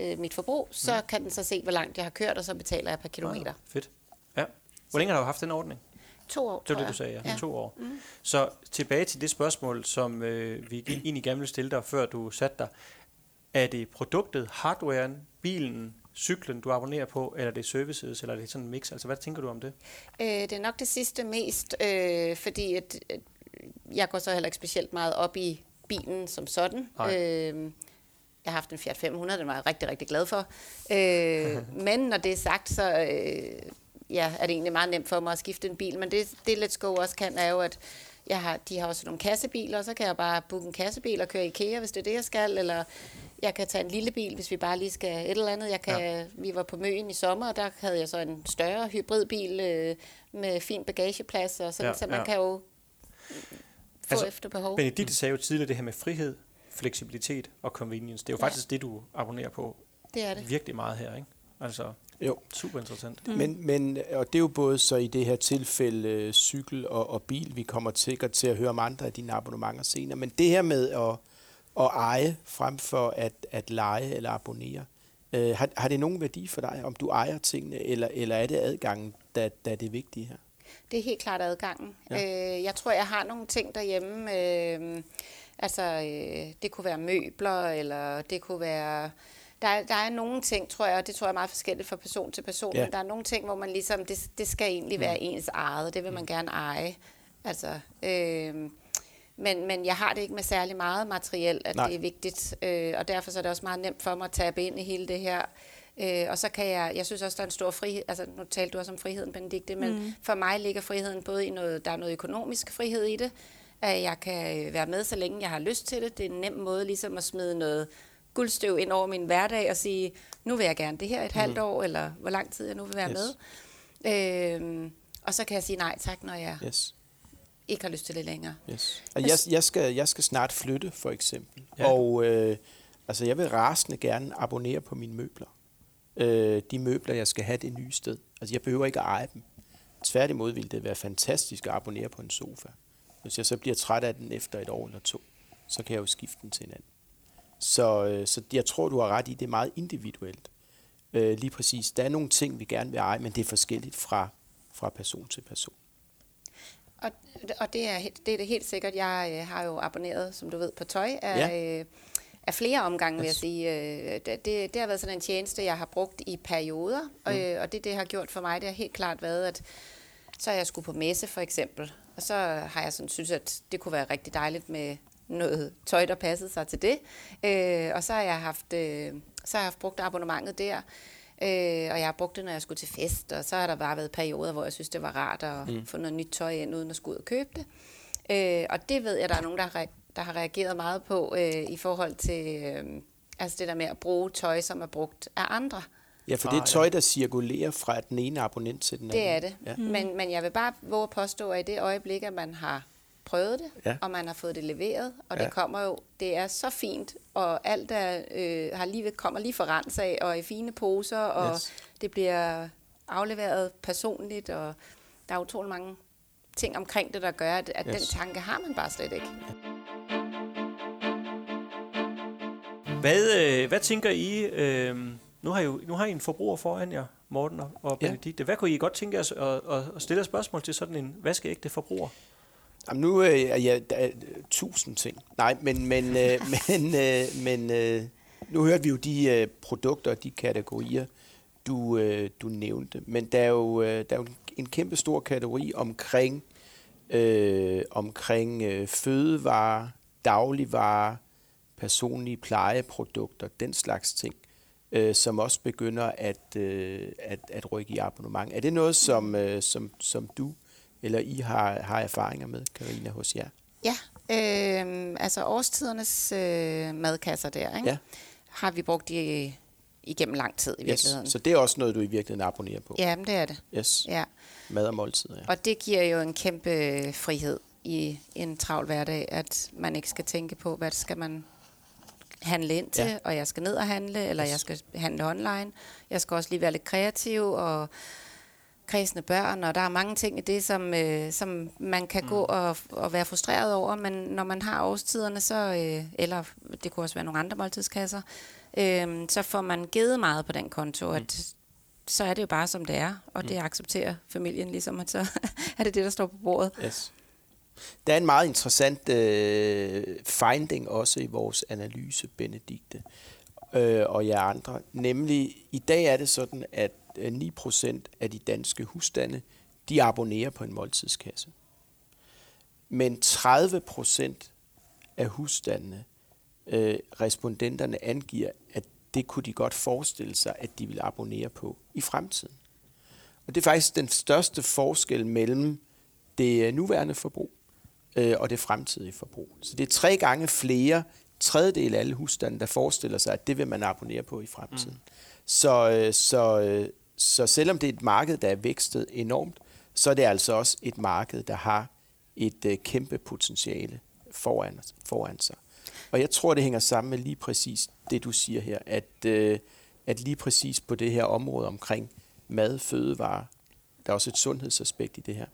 Speaker 4: øh, mit forbrug, så
Speaker 2: Mm.
Speaker 4: kan den så se, hvor langt jeg har kørt, og så betaler jeg per kilometer.
Speaker 2: Ah, fedt. Ja. Hvor længe har du haft den ordning?
Speaker 4: To år,
Speaker 2: Det var det, du sagde, ja.
Speaker 4: ja.
Speaker 2: To år. Mm. Så tilbage til det spørgsmål, som øh, vi egentlig gerne ville stille dig, før du satte dig. Er det produktet, hardwaren, bilen, cyklen, du abonnerer på, eller er det services, eller er det sådan en mix? Altså, hvad tænker du om det?
Speaker 4: Øh, det er nok det sidste mest, øh, fordi at, at jeg går så heller ikke specielt meget op i bilen som sådan.
Speaker 2: Nej.
Speaker 4: Øh, jeg har haft en Fiat 500, den var jeg rigtig, rigtig glad for. Øh, men når det er sagt, så øh, ja, er det egentlig meget nemt for mig at skifte en bil. Men det, det Let's Go også kan, er jo, at jeg har, de har også nogle kassebiler, og så kan jeg bare booke en kassebil og køre i IKEA, hvis det er det, jeg skal. Eller jeg kan tage en lille bil, hvis vi bare lige skal et eller andet. Jeg kan, ja. Vi var på Møen i sommer, og der havde jeg så en større hybridbil øh, med fin bagageplads, og sådan,
Speaker 2: Ja,
Speaker 4: så man
Speaker 2: ja.
Speaker 4: kan jo få
Speaker 2: Altså,
Speaker 4: altså, efter behov.
Speaker 2: Benedikte sagde jo tidligere det her med frihed, fleksibilitet og convenience. Det er jo
Speaker 4: Ja.
Speaker 2: faktisk det, du abonnerer på
Speaker 4: Det er det.
Speaker 2: virkelig meget her, ikke? Altså,
Speaker 3: Jo.
Speaker 2: super interessant.
Speaker 3: Mm. Men, men, og det er jo både så i det her tilfælde øh, cykel og, og bil, vi kommer sikkert til at høre om andre af dine abonnementer senere, men det her med at, at eje frem for at, at lege eller abonnere, øh, har, har det nogen værdi for dig, om du ejer tingene, eller, eller er det adgangen, der, der er det vigtige her?
Speaker 4: Det er helt klart adgangen.
Speaker 3: Ja.
Speaker 4: Ja. Øh, jeg tror, jeg har nogle ting derhjemme. Øh, altså, øh, det kunne være møbler, eller det kunne være... Der er, der er nogle ting, tror jeg, og det tror jeg er meget forskelligt fra person til person,
Speaker 3: Ja.
Speaker 4: men der er nogle ting, hvor man ligesom, det, det skal egentlig være ens eget, det vil man gerne eje. Altså, øh, men, men jeg har det ikke med særlig meget materiel, at
Speaker 3: Nej.
Speaker 4: det er vigtigt, øh, og derfor så er det også meget nemt for mig at tabe ind i hele det her. Øh, og så kan jeg, jeg synes også, der er en stor frihed, altså nu talte du også om friheden, Benedikte, men mm. for mig ligger friheden både i noget, der er noget økonomisk frihed i det, at jeg kan øh, være med, så længe jeg har lyst til det. Det er en nem måde ligesom at smide noget guldstøv ind over min hverdag og sige, nu vil jeg gerne det her et mm. halvt år, eller hvor lang tid jeg nu vil være
Speaker 3: Yes.
Speaker 4: med. Øh, og så kan jeg sige nej tak, når jeg
Speaker 3: Yes.
Speaker 4: ikke har lyst til det længere.
Speaker 3: Yes. Og jeg, jeg, skal, jeg skal snart flytte, for eksempel. Ja. Og øh, altså, jeg vil rasende gerne abonnere på mine møbler. Øh, de møbler, jeg skal have det nye sted. Altså, jeg behøver ikke at eje dem. Tværtimod ville det være fantastisk at abonnere på en sofa. Hvis jeg så bliver træt af den efter et år eller to, så kan jeg jo skifte den til en anden. Så, øh, så jeg tror, du har ret i, det er meget individuelt. Øh, lige præcis. Der er nogle ting, vi gerne vil eje, men det er forskelligt fra, fra person til person.
Speaker 4: Og, og det, er, det er det helt sikkert. Jeg øh, har jo abonneret, som du ved, på tøj af,
Speaker 3: Ja.
Speaker 4: øh, af flere omgange, vil jeg
Speaker 3: Yes.
Speaker 4: sige. Det, det, har været sådan en tjeneste, jeg har brugt i perioder, mm. øh, og det, det har gjort for mig, det har helt klart været, at så har jeg skulle på messe for eksempel, og så har jeg sådan synes, at det kunne være rigtig dejligt med noget tøj, der passede sig til det. Øh, og så har jeg haft, øh, så har jeg haft brugt abonnementet der. Øh, og jeg har brugt det, når jeg skulle til fest, og så har der bare været perioder, hvor jeg synes, det var rart at mm. få noget nyt tøj ind, uden at skulle ud og købe det. Øh, og det ved jeg, der er nogen, der har, der har reageret meget på øh, i forhold til øh, altså det der med at bruge tøj, som er brugt af andre.
Speaker 3: Ja, for det er tøj, der cirkulerer fra den ene abonnent til den anden.
Speaker 4: Det er det.
Speaker 3: Ja.
Speaker 4: Mm. Men, men jeg vil bare våge at påstå, at i det øjeblik, at man har prøvet det,
Speaker 3: Ja.
Speaker 4: og man har fået det leveret, og
Speaker 3: Ja.
Speaker 4: det kommer jo, det er så fint, og alt er, øh, har lige, kommer lige for rens af, og i fine poser, og
Speaker 3: Yes.
Speaker 4: det bliver afleveret personligt, og der er utrolig mange ting omkring det, der gør, at, at
Speaker 3: Yes.
Speaker 4: den tanke har man bare slet ikke.
Speaker 2: Hvad, øh, hvad tænker I? Øh, nu, har I jo, nu har I en forbruger foran jer, Morten og, og
Speaker 3: Ja.
Speaker 2: Benedikte. Hvad kunne I godt tænke jer at, at, stille et spørgsmål til sådan en vaskeægte forbruger?
Speaker 3: Jamen nu øh, er jeg der er, tusind ting. Nej, men, men, øh, men, øh, men øh, nu hørte vi jo de øh, produkter og de kategorier, du, øh, du nævnte. Men der er jo, øh, der er jo en kæmpe stor kategori omkring, øh, omkring øh, fødevarer, dagligvarer, personlige plejeprodukter, den slags ting, øh, som også begynder at, øh, at, at rykke i abonnement. Er det noget, som, øh, som, som du eller I har, har erfaringer med, Karina hos jer?
Speaker 4: Ja, øh, altså årstidernes øh, madkasser der, ikke?
Speaker 3: Ja.
Speaker 4: har vi brugt i, igennem lang tid i virkeligheden.
Speaker 3: Så det er også noget, du i virkeligheden abonnerer på?
Speaker 4: Ja, men det er det.
Speaker 3: Yes.
Speaker 4: Ja.
Speaker 3: Mad og måltider, ja.
Speaker 4: Og det giver jo en kæmpe frihed i en travl hverdag, at man ikke skal tænke på, hvad skal man handle ind til,
Speaker 3: Ja.
Speaker 4: og jeg skal ned og handle, eller
Speaker 3: Yes.
Speaker 4: jeg skal handle online. Jeg skal også lige være lidt kreativ, og kredsende børn, og der er mange ting i det, som, øh, som man kan mm. gå og, og være frustreret over, men når man har årstiderne, så, øh, eller det kunne også være nogle andre måltidskasser, øh, så får man givet meget på den konto, at så er det jo bare som det er, og det accepterer familien ligesom, at så er det det, der står på bordet.
Speaker 3: Yes. Der er en meget interessant øh, finding også i vores analyse, Benedikte øh, og jer andre. Nemlig, i dag er det sådan, at øh, 9% af de danske husstande, de abonnerer på en måltidskasse. Men 30% af husstandene, øh, respondenterne angiver, at det kunne de godt forestille sig, at de vil abonnere på i fremtiden. Og det er faktisk den største forskel mellem det øh, nuværende forbrug øh, og det fremtidige forbrug. Så det er tre gange flere tredjedel af alle husstande, der forestiller sig, at det vil man abonnere på i fremtiden. Mm. Så, øh, så, øh, så selvom det er et marked, der er vækstet enormt, så er det altså også et marked, der har et øh, kæmpe potentiale foran, foran sig. Og jeg tror, det hænger sammen med lige præcis det, du siger her, at, øh, at lige præcis på det her område omkring mad, fødevare, der er også et sundhedsaspekt i det her,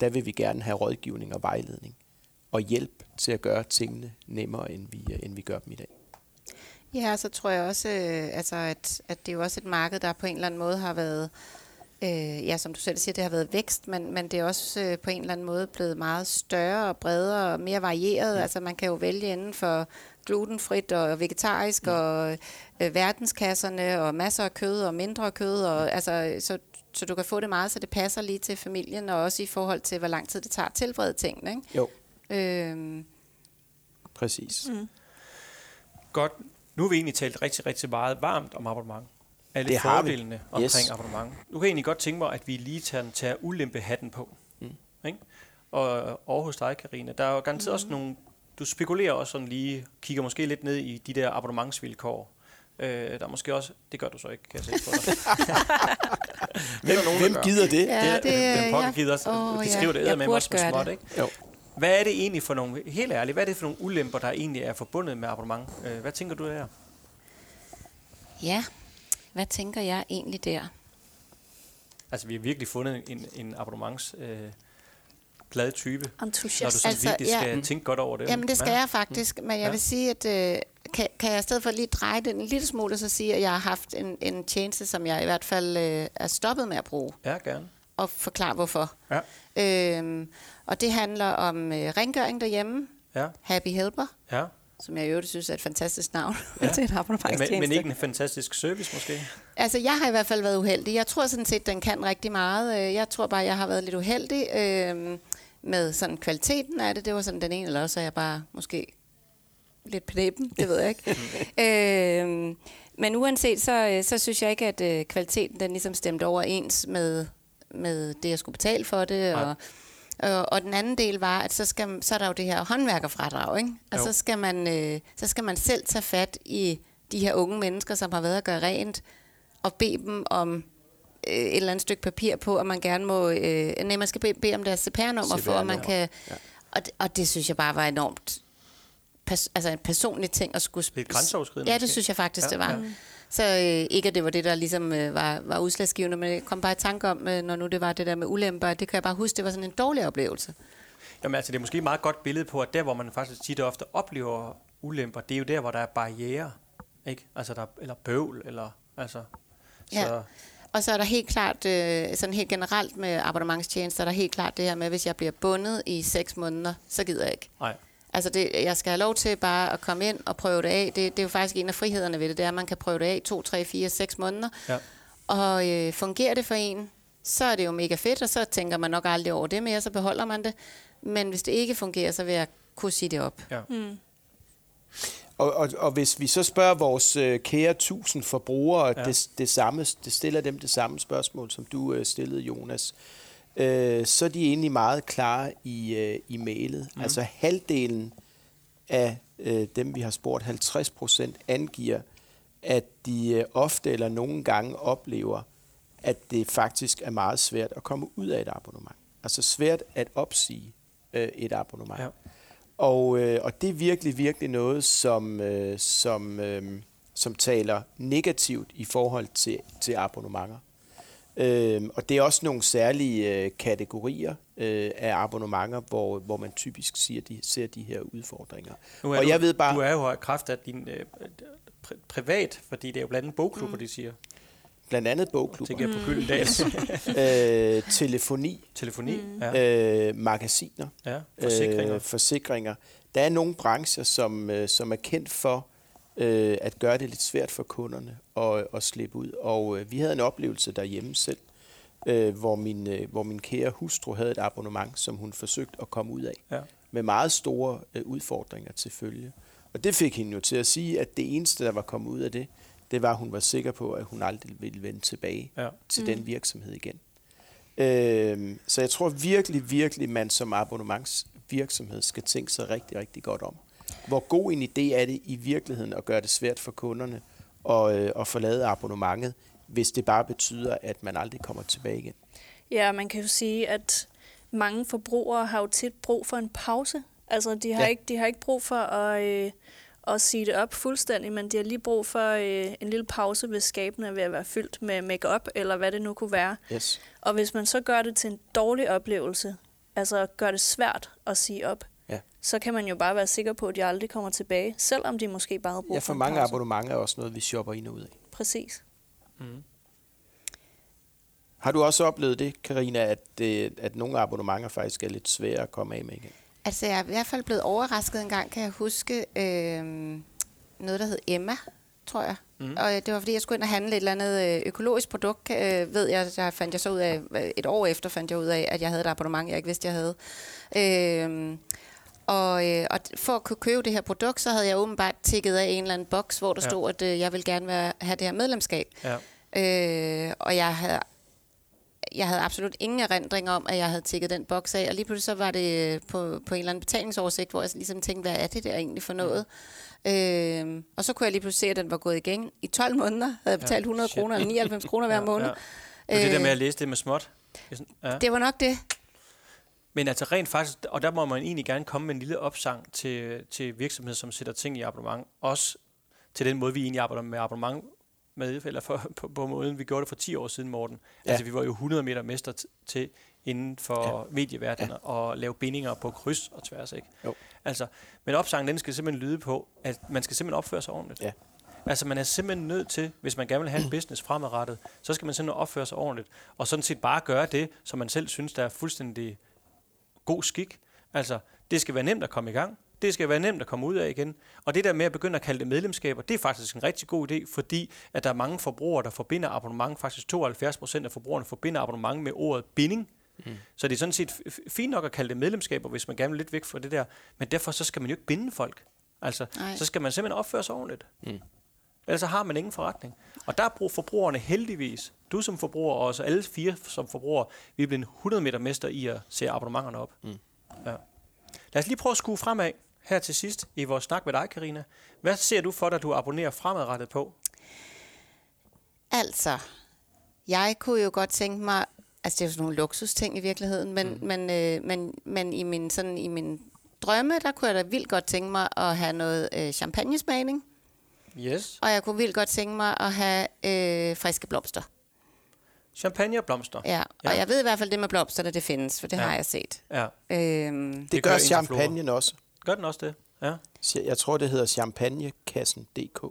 Speaker 3: der vil vi gerne have rådgivning og vejledning og hjælp til at gøre tingene nemmere, end vi, end vi gør dem i dag.
Speaker 4: Ja, så tror jeg også, øh, altså at, at det er jo også et marked, der på en eller anden måde har været, øh, ja, som du selv siger, det har været vækst, men, men det er også øh, på en eller anden måde blevet meget større og bredere og mere varieret. Ja. Altså man kan jo vælge inden for glutenfrit og vegetarisk ja. og øh, verdenskasserne og masser af kød og mindre kød. Og, altså, så, så du kan få det meget, så det passer lige til familien, og også i forhold til, hvor lang tid det tager at tilberede tingene. Ikke?
Speaker 3: Jo,
Speaker 4: Øhm,
Speaker 3: præcis. Mm.
Speaker 2: Godt. Nu har vi egentlig talt rigtig, rigtig meget varmt om abonnement. Alle
Speaker 3: Det har vi.
Speaker 2: fordelene omkring
Speaker 3: Yes.
Speaker 2: abonnement. Nu kan jeg egentlig godt tænke mig, at vi lige tager, tager ulempehatten på. Mm. Ikke? Og over hos dig, Karina, der er jo garanteret mm. også nogle... Du spekulerer også sådan lige, kigger måske lidt ned i de der abonnementsvilkår. Øh, der er måske også... Det gør du så ikke, kan jeg se på dig.
Speaker 3: Hvem,
Speaker 2: der nogen, der
Speaker 3: hvem
Speaker 2: gør.
Speaker 3: gider det?
Speaker 4: ja, det,
Speaker 2: den pokker
Speaker 4: jeg-
Speaker 2: gider også.
Speaker 4: Åh,
Speaker 2: de
Speaker 4: ja.
Speaker 2: skriver det
Speaker 4: Jeg
Speaker 2: æder med
Speaker 4: burde
Speaker 2: også med
Speaker 4: gøre
Speaker 2: småt,
Speaker 4: det.
Speaker 2: ikke?
Speaker 3: Jo.
Speaker 2: Hvad er det egentlig for nogle... Helt ærligt, hvad er det for nogle ulemper, der egentlig er forbundet med abonnement? Øh, hvad tænker du der?
Speaker 4: Ja, hvad tænker jeg egentlig der?
Speaker 2: Altså, vi har virkelig fundet en, en abonnements... Øh, glad type. Når du
Speaker 1: Entusiast.
Speaker 2: sådan
Speaker 4: Altså,
Speaker 2: virkelig skal
Speaker 4: ja.
Speaker 2: tænke godt over det.
Speaker 4: Jamen det skal
Speaker 2: Ja.
Speaker 4: jeg faktisk, men jeg
Speaker 2: Ja.
Speaker 4: vil sige, at øh, kan, kan jeg i stedet for lige dreje den en lille smule, så sige, at jeg har haft en, en tjeneste, som jeg i hvert fald øh, er stoppet med at bruge,
Speaker 2: Ja, gerne.
Speaker 4: Og forklare hvorfor.
Speaker 2: Ja.
Speaker 4: Øhm, og det handler om øh, rengøring derhjemme,
Speaker 2: Ja,
Speaker 4: Happy Helper,
Speaker 2: ja.
Speaker 4: som jeg i øvrigt synes er et fantastisk navn
Speaker 2: Ja.
Speaker 4: til et
Speaker 2: Men,
Speaker 4: abonnementstjeneste.
Speaker 2: men ikke en fantastisk service, måske?
Speaker 4: Altså, jeg har i hvert fald været uheldig. Jeg tror sådan set, den kan rigtig meget. Øh, Jeg tror bare, jeg har været lidt uheldig øh, med sådan kvaliteten af det. Det var sådan den ene, eller også er jeg bare måske lidt plæben, det ved jeg ikke. øh, men uanset, så, øh, så synes jeg ikke, at øh, kvaliteten den ligesom stemte overens med, med det, jeg skulle betale for det. Og, og, og den anden del var, at så, skal, så er der jo det her håndværkerfradrag, ikke? Og
Speaker 2: Jo.
Speaker 4: så skal, man, øh, så skal man selv tage fat i de her unge mennesker, som har været at gøre rent, og bede dem om øh, et eller andet stykke papir på, at man gerne må... Øh, nej, man skal bede, bede om deres CPR-nummer for, at man kan...
Speaker 3: ja.
Speaker 4: Og, det- og det synes jeg bare var enormt pers- altså en personlig ting at skulle...
Speaker 2: Lidt grænseoverskridende
Speaker 4: Ja, det synes jeg faktisk,
Speaker 2: Ja,
Speaker 4: det var.
Speaker 2: ja.
Speaker 4: Så øh, ikke, at det var det, der ligesom øh, var, var udslagsgivende, men jeg kom bare i tanke om, øh, når nu det var det der med ulemper, at det kan jeg bare huske, det var sådan en dårlig oplevelse.
Speaker 2: Jamen altså, det er måske et meget godt billede på, at der, hvor man faktisk tit og ofte oplever ulemper, det er jo der, hvor der er barriere, ikke? Altså, der, eller bøvl, eller altså... Så,
Speaker 4: Ja. Og så er der helt klart, øh, sådan helt generelt med abonnementstjenester, er der helt klart det her med, hvis jeg bliver bundet i seks måneder, så gider jeg ikke.
Speaker 2: nej.
Speaker 4: Altså, det, jeg skal have lov til bare at komme ind og prøve det af. Det, det er jo faktisk en af frihederne ved det, det er, at man kan prøve det af to, tre, fire, seks måneder.
Speaker 2: Ja.
Speaker 4: Og øh, fungerer det for en, så er det jo mega fedt, og så tænker man nok aldrig over det mere, så beholder man det. Men hvis det ikke fungerer, så vil jeg kunne sige det op.
Speaker 2: Ja.
Speaker 3: Og, og, og hvis vi så spørger vores øh, kære tusind forbrugere
Speaker 2: ja.
Speaker 3: det, det samme, det stiller dem det samme spørgsmål, som du øh, stillede, Jonas, øh, så er de egentlig meget klare i, øh, i mailet. Mm. Altså halvdelen af øh, dem, vi har spurgt, 50 procent, angiver, at de øh, ofte eller nogle gange oplever, at det faktisk er meget svært at komme ud af et abonnement. Altså svært at opsige øh, et abonnement.
Speaker 2: Ja.
Speaker 3: Og, øh, og det er virkelig, virkelig noget, som, øh, som, øh, som taler negativt i forhold til, til abonnementer. Øh, og det er også nogle særlige øh, kategorier øh, af abonnementer, hvor, hvor man typisk siger, de, ser de her udfordringer.
Speaker 2: Nu er
Speaker 3: og
Speaker 2: du,
Speaker 3: jeg ved bare,
Speaker 2: Du er jo i kraft af din øh, pri- privat, fordi det er jo blandt andet bogklubber, mm. de siger.
Speaker 3: blandt andet bogklubber,
Speaker 2: Tænker jeg på Gyldendal.
Speaker 3: øh, telefoni,
Speaker 2: Telefoni,
Speaker 1: Mm.
Speaker 2: ja.
Speaker 3: øh, magasiner,
Speaker 2: ja. Forsikringer.
Speaker 3: Øh, forsikringer. Der er nogle brancher, som, øh, som er kendt for øh, at gøre det lidt svært for kunderne at, at slippe ud. Og øh, vi havde en oplevelse derhjemme selv, øh, hvor, min, øh, hvor min kære hustru havde et abonnement, som hun forsøgte at komme ud af.
Speaker 2: Ja.
Speaker 3: Med meget store øh, udfordringer til følge. Og det fik hende jo til at sige, at det eneste, der var kommet ud af det, det var, at hun var sikker på, at hun aldrig ville vende tilbage
Speaker 2: Ja.
Speaker 3: til mm. den virksomhed igen. Øh, så jeg tror virkelig, virkelig, man som abonnementsvirksomhed skal tænke sig rigtig, rigtig godt om. Hvor god en idé er det i virkeligheden at gøre det svært for kunderne at, øh, at forlade abonnementet, hvis det bare betyder, at man aldrig kommer tilbage igen.
Speaker 1: Ja, man kan jo sige, at mange forbrugere har jo tit brug for en pause. Altså, de har,
Speaker 3: Ja.
Speaker 1: ikke, de har ikke brug for at, øh, at sige det op fuldstændig, men de har lige brug for øh, en lille pause, hvis skabene er ved at være fyldt med makeup eller hvad det nu kunne være.
Speaker 3: Yes.
Speaker 1: Og hvis man så gør det til en dårlig oplevelse, altså gør det svært at sige op. så kan man jo bare være sikker på, at de aldrig kommer tilbage, selvom de måske bare har brug
Speaker 3: Ja,
Speaker 1: for
Speaker 3: for mange
Speaker 1: pause.
Speaker 3: abonnementer er også noget, vi shopper ind og ud af.
Speaker 1: Præcis.
Speaker 3: Har du også oplevet det, Karina, at, øh, at nogle abonnementer faktisk er lidt svære at komme af med igen?
Speaker 4: Altså, jeg er i hvert fald blevet overrasket en gang, kan jeg huske, øh, noget, der hed Emma, tror jeg. Mm. Og øh, det var, fordi jeg skulle ind og handle et eller andet øh, økologisk produkt, øh, ved jeg, der fandt jeg så ud af, et år efter fandt jeg ud af, at jeg havde et abonnement, jeg ikke vidste, jeg havde. Øh, og, øh, og for at kunne købe det her produkt, så havde jeg åbenbart tikket af en eller anden boks, hvor der
Speaker 2: Ja.
Speaker 4: ja. stod, at øh, jeg vil gerne være, have det her medlemskab.
Speaker 2: Ja.
Speaker 4: Øh, og jeg havde, jeg havde absolut ingen erindring om, at jeg havde tækket den boks af, og lige pludselig så var det på, på en eller anden betalingsoversigt, hvor jeg ligesom tænkte, hvad er det der egentlig for noget? Øh, og så kunne jeg lige pludselig se, at den var gået igen. I 12 måneder havde jeg betalt 100
Speaker 2: shit.
Speaker 4: kroner eller 99 kroner hver måned.
Speaker 2: Ja. Det, er det der med
Speaker 4: Øh,
Speaker 2: at læse det med småt. Ja.
Speaker 4: Det var nok det.
Speaker 2: Men altså rent faktisk, og der må man egentlig gerne komme med en lille opsang til, til virksomheder, som sætter ting i abonnement. Også til den måde, vi egentlig arbejder med abonnement med, eller for, på, på måden, vi gjorde det for 10 år siden, Morten. Ja. Altså, vi var jo 100 meter mester til inden for. Ja. medieverdenen ja. og lave bindinger på kryds og tværs, ikke?
Speaker 3: Jo.
Speaker 2: Altså, men opsangen, den skal simpelthen lyde på, at man skal simpelthen opføre sig ordentligt.
Speaker 3: Ja.
Speaker 2: Altså, man er simpelthen nødt til, hvis man gerne vil have en business fremadrettet, så skal man simpelthen opføre sig ordentligt. Og sådan set bare gøre det, som man selv synes, der er fuldstændig god skik. Altså, det skal være nemt at komme i gang. Det skal være nemt at komme ud af igen. Og det der med at begynde at kalde det medlemskaber, det er faktisk en rigtig god idé, fordi at der er mange forbrugere, der forbinder abonnement. Faktisk 72 procent af forbrugerne forbinder abonnement med ordet binding. Mm. Så det er sådan set fint nok at kalde det medlemskaber, hvis man gerne vil lidt væk fra det der. Men derfor så skal man jo ikke binde folk. Altså,
Speaker 4: Nej.
Speaker 2: så skal man simpelthen opføre sig ordentligt. Mm. Ellers så har man ingen forretning. Og der er brug forbrugerne heldigvis. Du som forbruger, og også alle fire som forbrugere, vi er blevet 100 meter mester i at se abonnementerne op. Mm. Ja. Lad os lige prøve at skue fremad her til sidst i vores snak med dig, Karina. Hvad ser du for dig, du abonnerer fremadrettet på?
Speaker 4: Altså, jeg kunne jo godt tænke mig Altså, det er jo sådan nogle luksusting i virkeligheden, men, mm. men, øh, men, men i min, sådan, i min drømme, der kunne jeg da vildt godt tænke mig at have noget øh, champagnesmagning,
Speaker 2: Yes.
Speaker 4: og jeg kunne vildt godt tænke mig at have øh, friske blomster.
Speaker 2: Champagne og blomster.
Speaker 4: Ja, og
Speaker 2: Ja.
Speaker 4: jeg ved i hvert fald det med blomsterne, det findes, for det
Speaker 2: Ja.
Speaker 4: har jeg set.
Speaker 2: Ja.
Speaker 4: Øhm,
Speaker 3: Det,
Speaker 2: Det
Speaker 3: det
Speaker 2: gør
Speaker 3: gør champagnen også.
Speaker 2: Gør den også det? Ja.
Speaker 3: Jeg tror, det hedder champagnekassen.dk.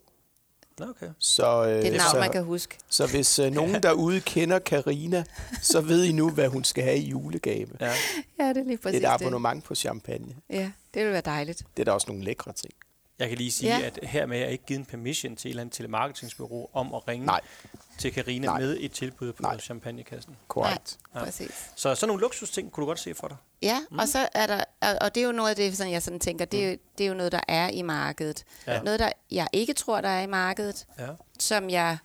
Speaker 2: Okay.
Speaker 3: Så, øh,
Speaker 4: det er et navn,
Speaker 3: så,
Speaker 4: man kan huske.
Speaker 3: så hvis øh, nogen derude kender Karina, så ved I nu, hvad hun skal have i julegave.
Speaker 2: Ja.
Speaker 4: Ja, det er lige præcis
Speaker 3: Et abonnement på champagne.
Speaker 4: det. Ja, det ville være dejligt.
Speaker 3: Det er da også nogle lækre ting.
Speaker 2: Jeg kan lige sige,
Speaker 4: Ja.
Speaker 2: at hermed er jeg ikke givet en permission til et eller andet telemarketingsbureau om at ringe
Speaker 3: Nej.
Speaker 2: til Karina med et tilbud på
Speaker 3: Nej.
Speaker 2: champagnekassen.
Speaker 3: Korrekt.
Speaker 4: Nej, præcis.
Speaker 2: Så sådan nogle luksusting kunne du godt se for dig.
Speaker 4: Ja, mm. og så er der, og- og det er jo noget af det, sådan jeg sådan tænker, det er, jo, det er jo noget, der er i markedet.
Speaker 2: Ja.
Speaker 4: Noget, der jeg ikke tror, der er i markedet,
Speaker 2: Ja.
Speaker 4: som jeg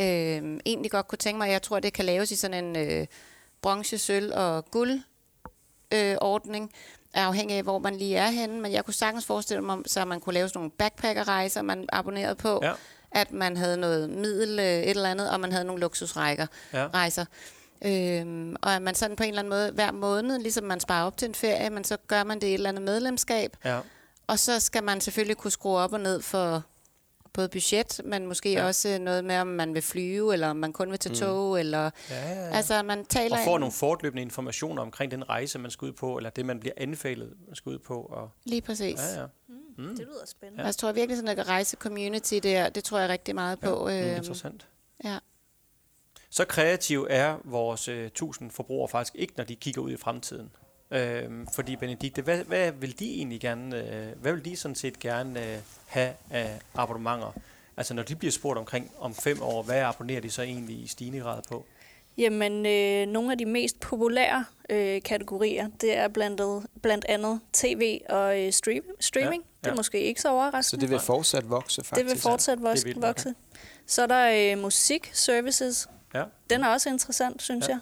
Speaker 4: øh, egentlig godt kunne tænke mig. Jeg tror, det kan laves i sådan en øh, bronze, sølv og guld øh, ordning, afhængig af, hvor man lige er henne. Men jeg kunne sagtens forestille mig, så man kunne lave sådan nogle backpackerrejser, man abonnerede på.
Speaker 2: Ja.
Speaker 4: At man havde noget middel, øh, et eller andet, og man havde nogle luksusrækker,
Speaker 2: Ja.
Speaker 4: rejser. Øhm, og at man sådan på en eller anden måde, hver måned, ligesom man sparer op til en ferie, men så gør man det i et eller andet medlemskab.
Speaker 2: Ja.
Speaker 4: Og så skal man selvfølgelig kunne skrue op og ned for både budget, men måske
Speaker 2: Ja.
Speaker 4: også noget med, om man vil flyve, eller om man kun vil tage tog, eller...
Speaker 2: Ja, ja, ja.
Speaker 4: Altså, man taler...
Speaker 2: og får
Speaker 4: en-
Speaker 2: nogle fortløbende informationer omkring den rejse, man skal ud på, eller det, man bliver anbefalet, man skal ud på. Og,
Speaker 4: Lige præcis.
Speaker 2: ja, ja.
Speaker 1: Mm. Det lyder spændende.
Speaker 4: Ja. Jeg tror virkelig, sådan at rejse-community der, det tror jeg rigtig meget på.
Speaker 2: Ja,
Speaker 4: øhm,
Speaker 2: Interessant.
Speaker 4: ja.
Speaker 2: Så kreativ er vores øh, 1000 forbrugere faktisk ikke, når de kigger ud i fremtiden. Øhm, fordi Benedikte, hvad, hvad vil de egentlig gerne, øh, hvad vil de sådan set gerne øh, have af abonnementer? Altså når de bliver spurgt omkring om fem år, hvad abonnerer de så egentlig i stigende grad på?
Speaker 1: Jamen, øh, nogle af de mest populære øh, kategorier, det er blandt, blandt andet tv og øh, stream, streaming.
Speaker 2: Ja,
Speaker 1: Ja, Det er måske ikke så
Speaker 3: Så
Speaker 1: overraskende.
Speaker 3: det vil fortsat vokse, faktisk.
Speaker 1: det vil fortsat
Speaker 2: Det
Speaker 1: vokse.
Speaker 2: nok,
Speaker 1: vokse. Så er der øh, musik services.
Speaker 2: Ja.
Speaker 1: Den er også interessant, synes
Speaker 2: Ja.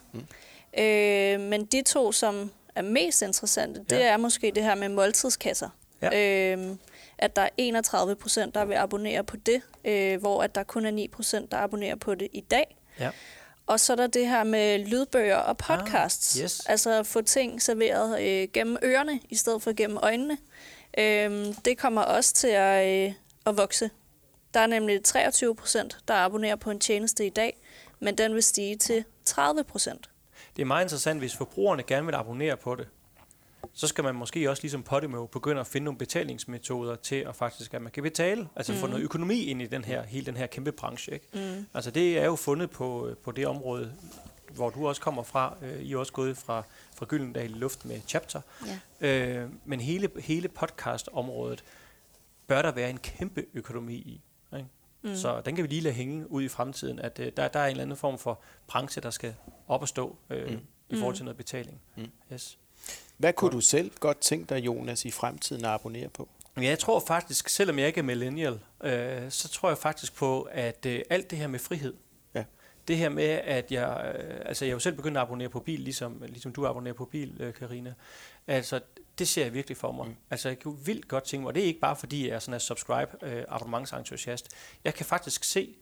Speaker 1: jeg. Øh, men de to, som er mest interessante, det
Speaker 2: Ja.
Speaker 1: er måske det her med måltidskasser.
Speaker 2: Ja.
Speaker 1: Øh, at der er 31 procent, der vil abonnere på det, øh, hvor at der kun er 9 procent, der abonnerer på det i dag.
Speaker 2: Ja.
Speaker 1: Og så er der det her med lydbøger og podcasts.
Speaker 2: Ah, yes.
Speaker 1: Altså at få ting serveret øh, gennem ørerne, i stedet for gennem øjnene. Øhm, det kommer også til at, øh, at vokse. Der er nemlig 23 procent, der abonnerer på en tjeneste i dag, men den vil stige til 30 procent.
Speaker 2: Det er meget interessant, hvis forbrugerne gerne vil abonnere på det. Så skal man måske også ligesom Podimo begynde at finde nogle betalingsmetoder til at faktisk, at man kan betale, altså mm. få noget økonomi ind i den her, hele den her kæmpe branche. Ikke?
Speaker 1: Mm.
Speaker 2: Altså det er jo fundet på, på det område, hvor du også kommer fra. Øh, I er også gået fra, fra Gyldendal i luft med Chapter.
Speaker 4: Ja.
Speaker 2: Øh, men hele, hele podcast-området bør der være en kæmpe økonomi i. Ikke? Mm. Så den kan vi lige lade hænge ud i fremtiden, at øh, der, der er en eller anden form for branche, der skal op og stå øh, mm. i forhold til noget betaling.
Speaker 3: Mm.
Speaker 2: Yes.
Speaker 3: Hvad kunne du selv godt tænke dig, Jonas, i fremtiden at abonnere på?
Speaker 2: Men jeg tror faktisk, selvom jeg ikke er millennial, øh, så tror jeg faktisk på, at øh, alt det her med frihed,
Speaker 3: Ja.
Speaker 2: det her med, at jeg, øh, altså jeg er jo selv begyndt at abonnere på bil, ligesom, ligesom du abonnerer på bil, øh, Karina. Altså, det ser jeg virkelig for mig. Mm. Altså, jeg kunne vildt godt tænke mig, og det er ikke bare fordi, jeg er sådan en subscribe øh, abonnementsentusiast. Jeg kan faktisk se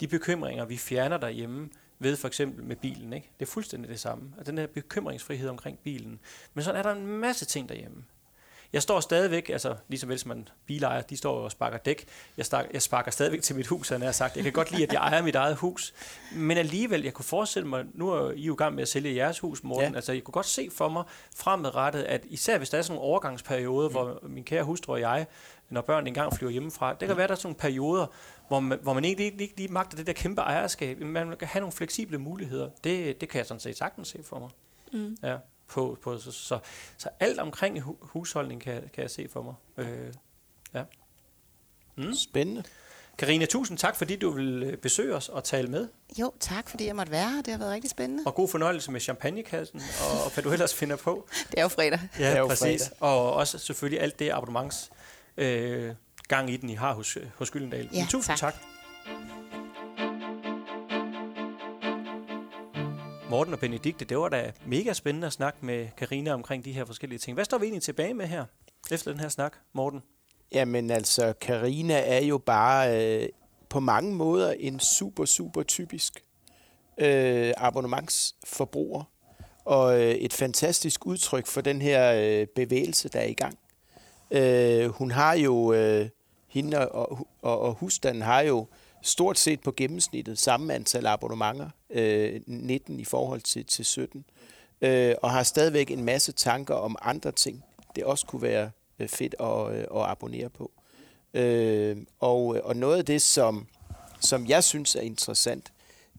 Speaker 2: de bekymringer, vi fjerner derhjemme, ved for eksempel med bilen. Ikke? Det er fuldstændig det samme. Altså, den her bekymringsfrihed omkring bilen. Men så er der en masse ting derhjemme. Jeg står stadigvæk, altså ligesom som man bilejer, de står og sparker dæk. Jeg, stak, jeg sparker stadigvæk til mit hus, han har sagt. Jeg kan godt lide, at jeg ejer mit eget hus. Men alligevel, jeg kunne forestille mig, nu er I jo i gang med at sælge jeres hus, Morten.
Speaker 3: Ja.
Speaker 2: Altså, jeg kunne godt se for mig fremadrettet, at især hvis der er sådan nogle overgangsperioder, mm. hvor min kære hustru og jeg, når børn engang flyver hjemmefra, det kan være, der er sådan nogle perioder, hvor man, hvor man ikke, ikke, ikke lige magter det der kæmpe ejerskab. Man kan have nogle fleksible muligheder. Det, det kan jeg sådan set sagtens se for mig.
Speaker 1: Mm.
Speaker 2: Ja, på, på, så, så, så alt omkring hu- husholdning kan, kan jeg se for mig. Øh, ja. Mm.
Speaker 3: Spændende.
Speaker 2: Karina, tusind tak, fordi du vil øh, besøge os og tale med.
Speaker 4: Jo, tak fordi jeg måtte være her. Det har været rigtig spændende.
Speaker 2: Og god fornøjelse med champagnekassen og, og hvad du ellers finder på.
Speaker 4: Det er jo fredag.
Speaker 3: Det er jo
Speaker 2: præcis.
Speaker 3: fredag.
Speaker 2: Og også selvfølgelig alt det abonnements øh, gang i den, I har hos, hos Gyldendal.
Speaker 4: Ja,
Speaker 2: Men tusind tak.
Speaker 4: tak.
Speaker 2: Morten og Benedikte, det var da mega spændende at snakke med Karina omkring de her forskellige ting. Hvad står vi egentlig tilbage med her, efter den her snak, Morten?
Speaker 3: Jamen altså, Karina er jo bare øh, på mange måder en super, super typisk øh, abonnementsforbruger og øh, et fantastisk udtryk for den her øh, bevægelse, der er i gang. Øh, hun har jo, øh, hende og, og, og husstanden har jo stort set på gennemsnittet samme antal abonnementer, øh, 19 i forhold til, til 17, øh, og har stadigvæk en masse tanker om andre ting, det også kunne være øh, fedt at, øh, at abonnere på. Øh, og, øh, og noget af det, som, som jeg synes er interessant,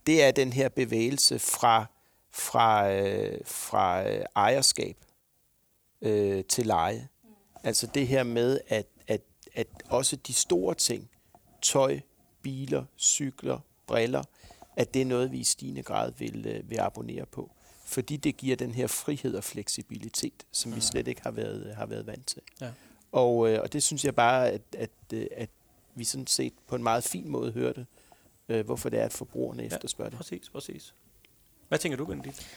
Speaker 3: det er den her bevægelse fra, fra, øh, fra ejerskab øh, til leje. Altså det her med, at, at, at også de store ting, tøj, biler, cykler, briller, at det er noget, vi i stigende grad vil, øh, vil abonnere på. Fordi det giver den her frihed og fleksibilitet, som vi slet ikke har været, har været vant til.
Speaker 2: Ja.
Speaker 3: Og, øh, og det synes jeg bare, at, at, øh, at vi sådan set på en meget fin måde hørte, øh, hvorfor det er, at forbrugerne
Speaker 2: Ja.
Speaker 3: efterspørger det.
Speaker 2: Præcis, præcis. Hvad tænker du, Benedikt?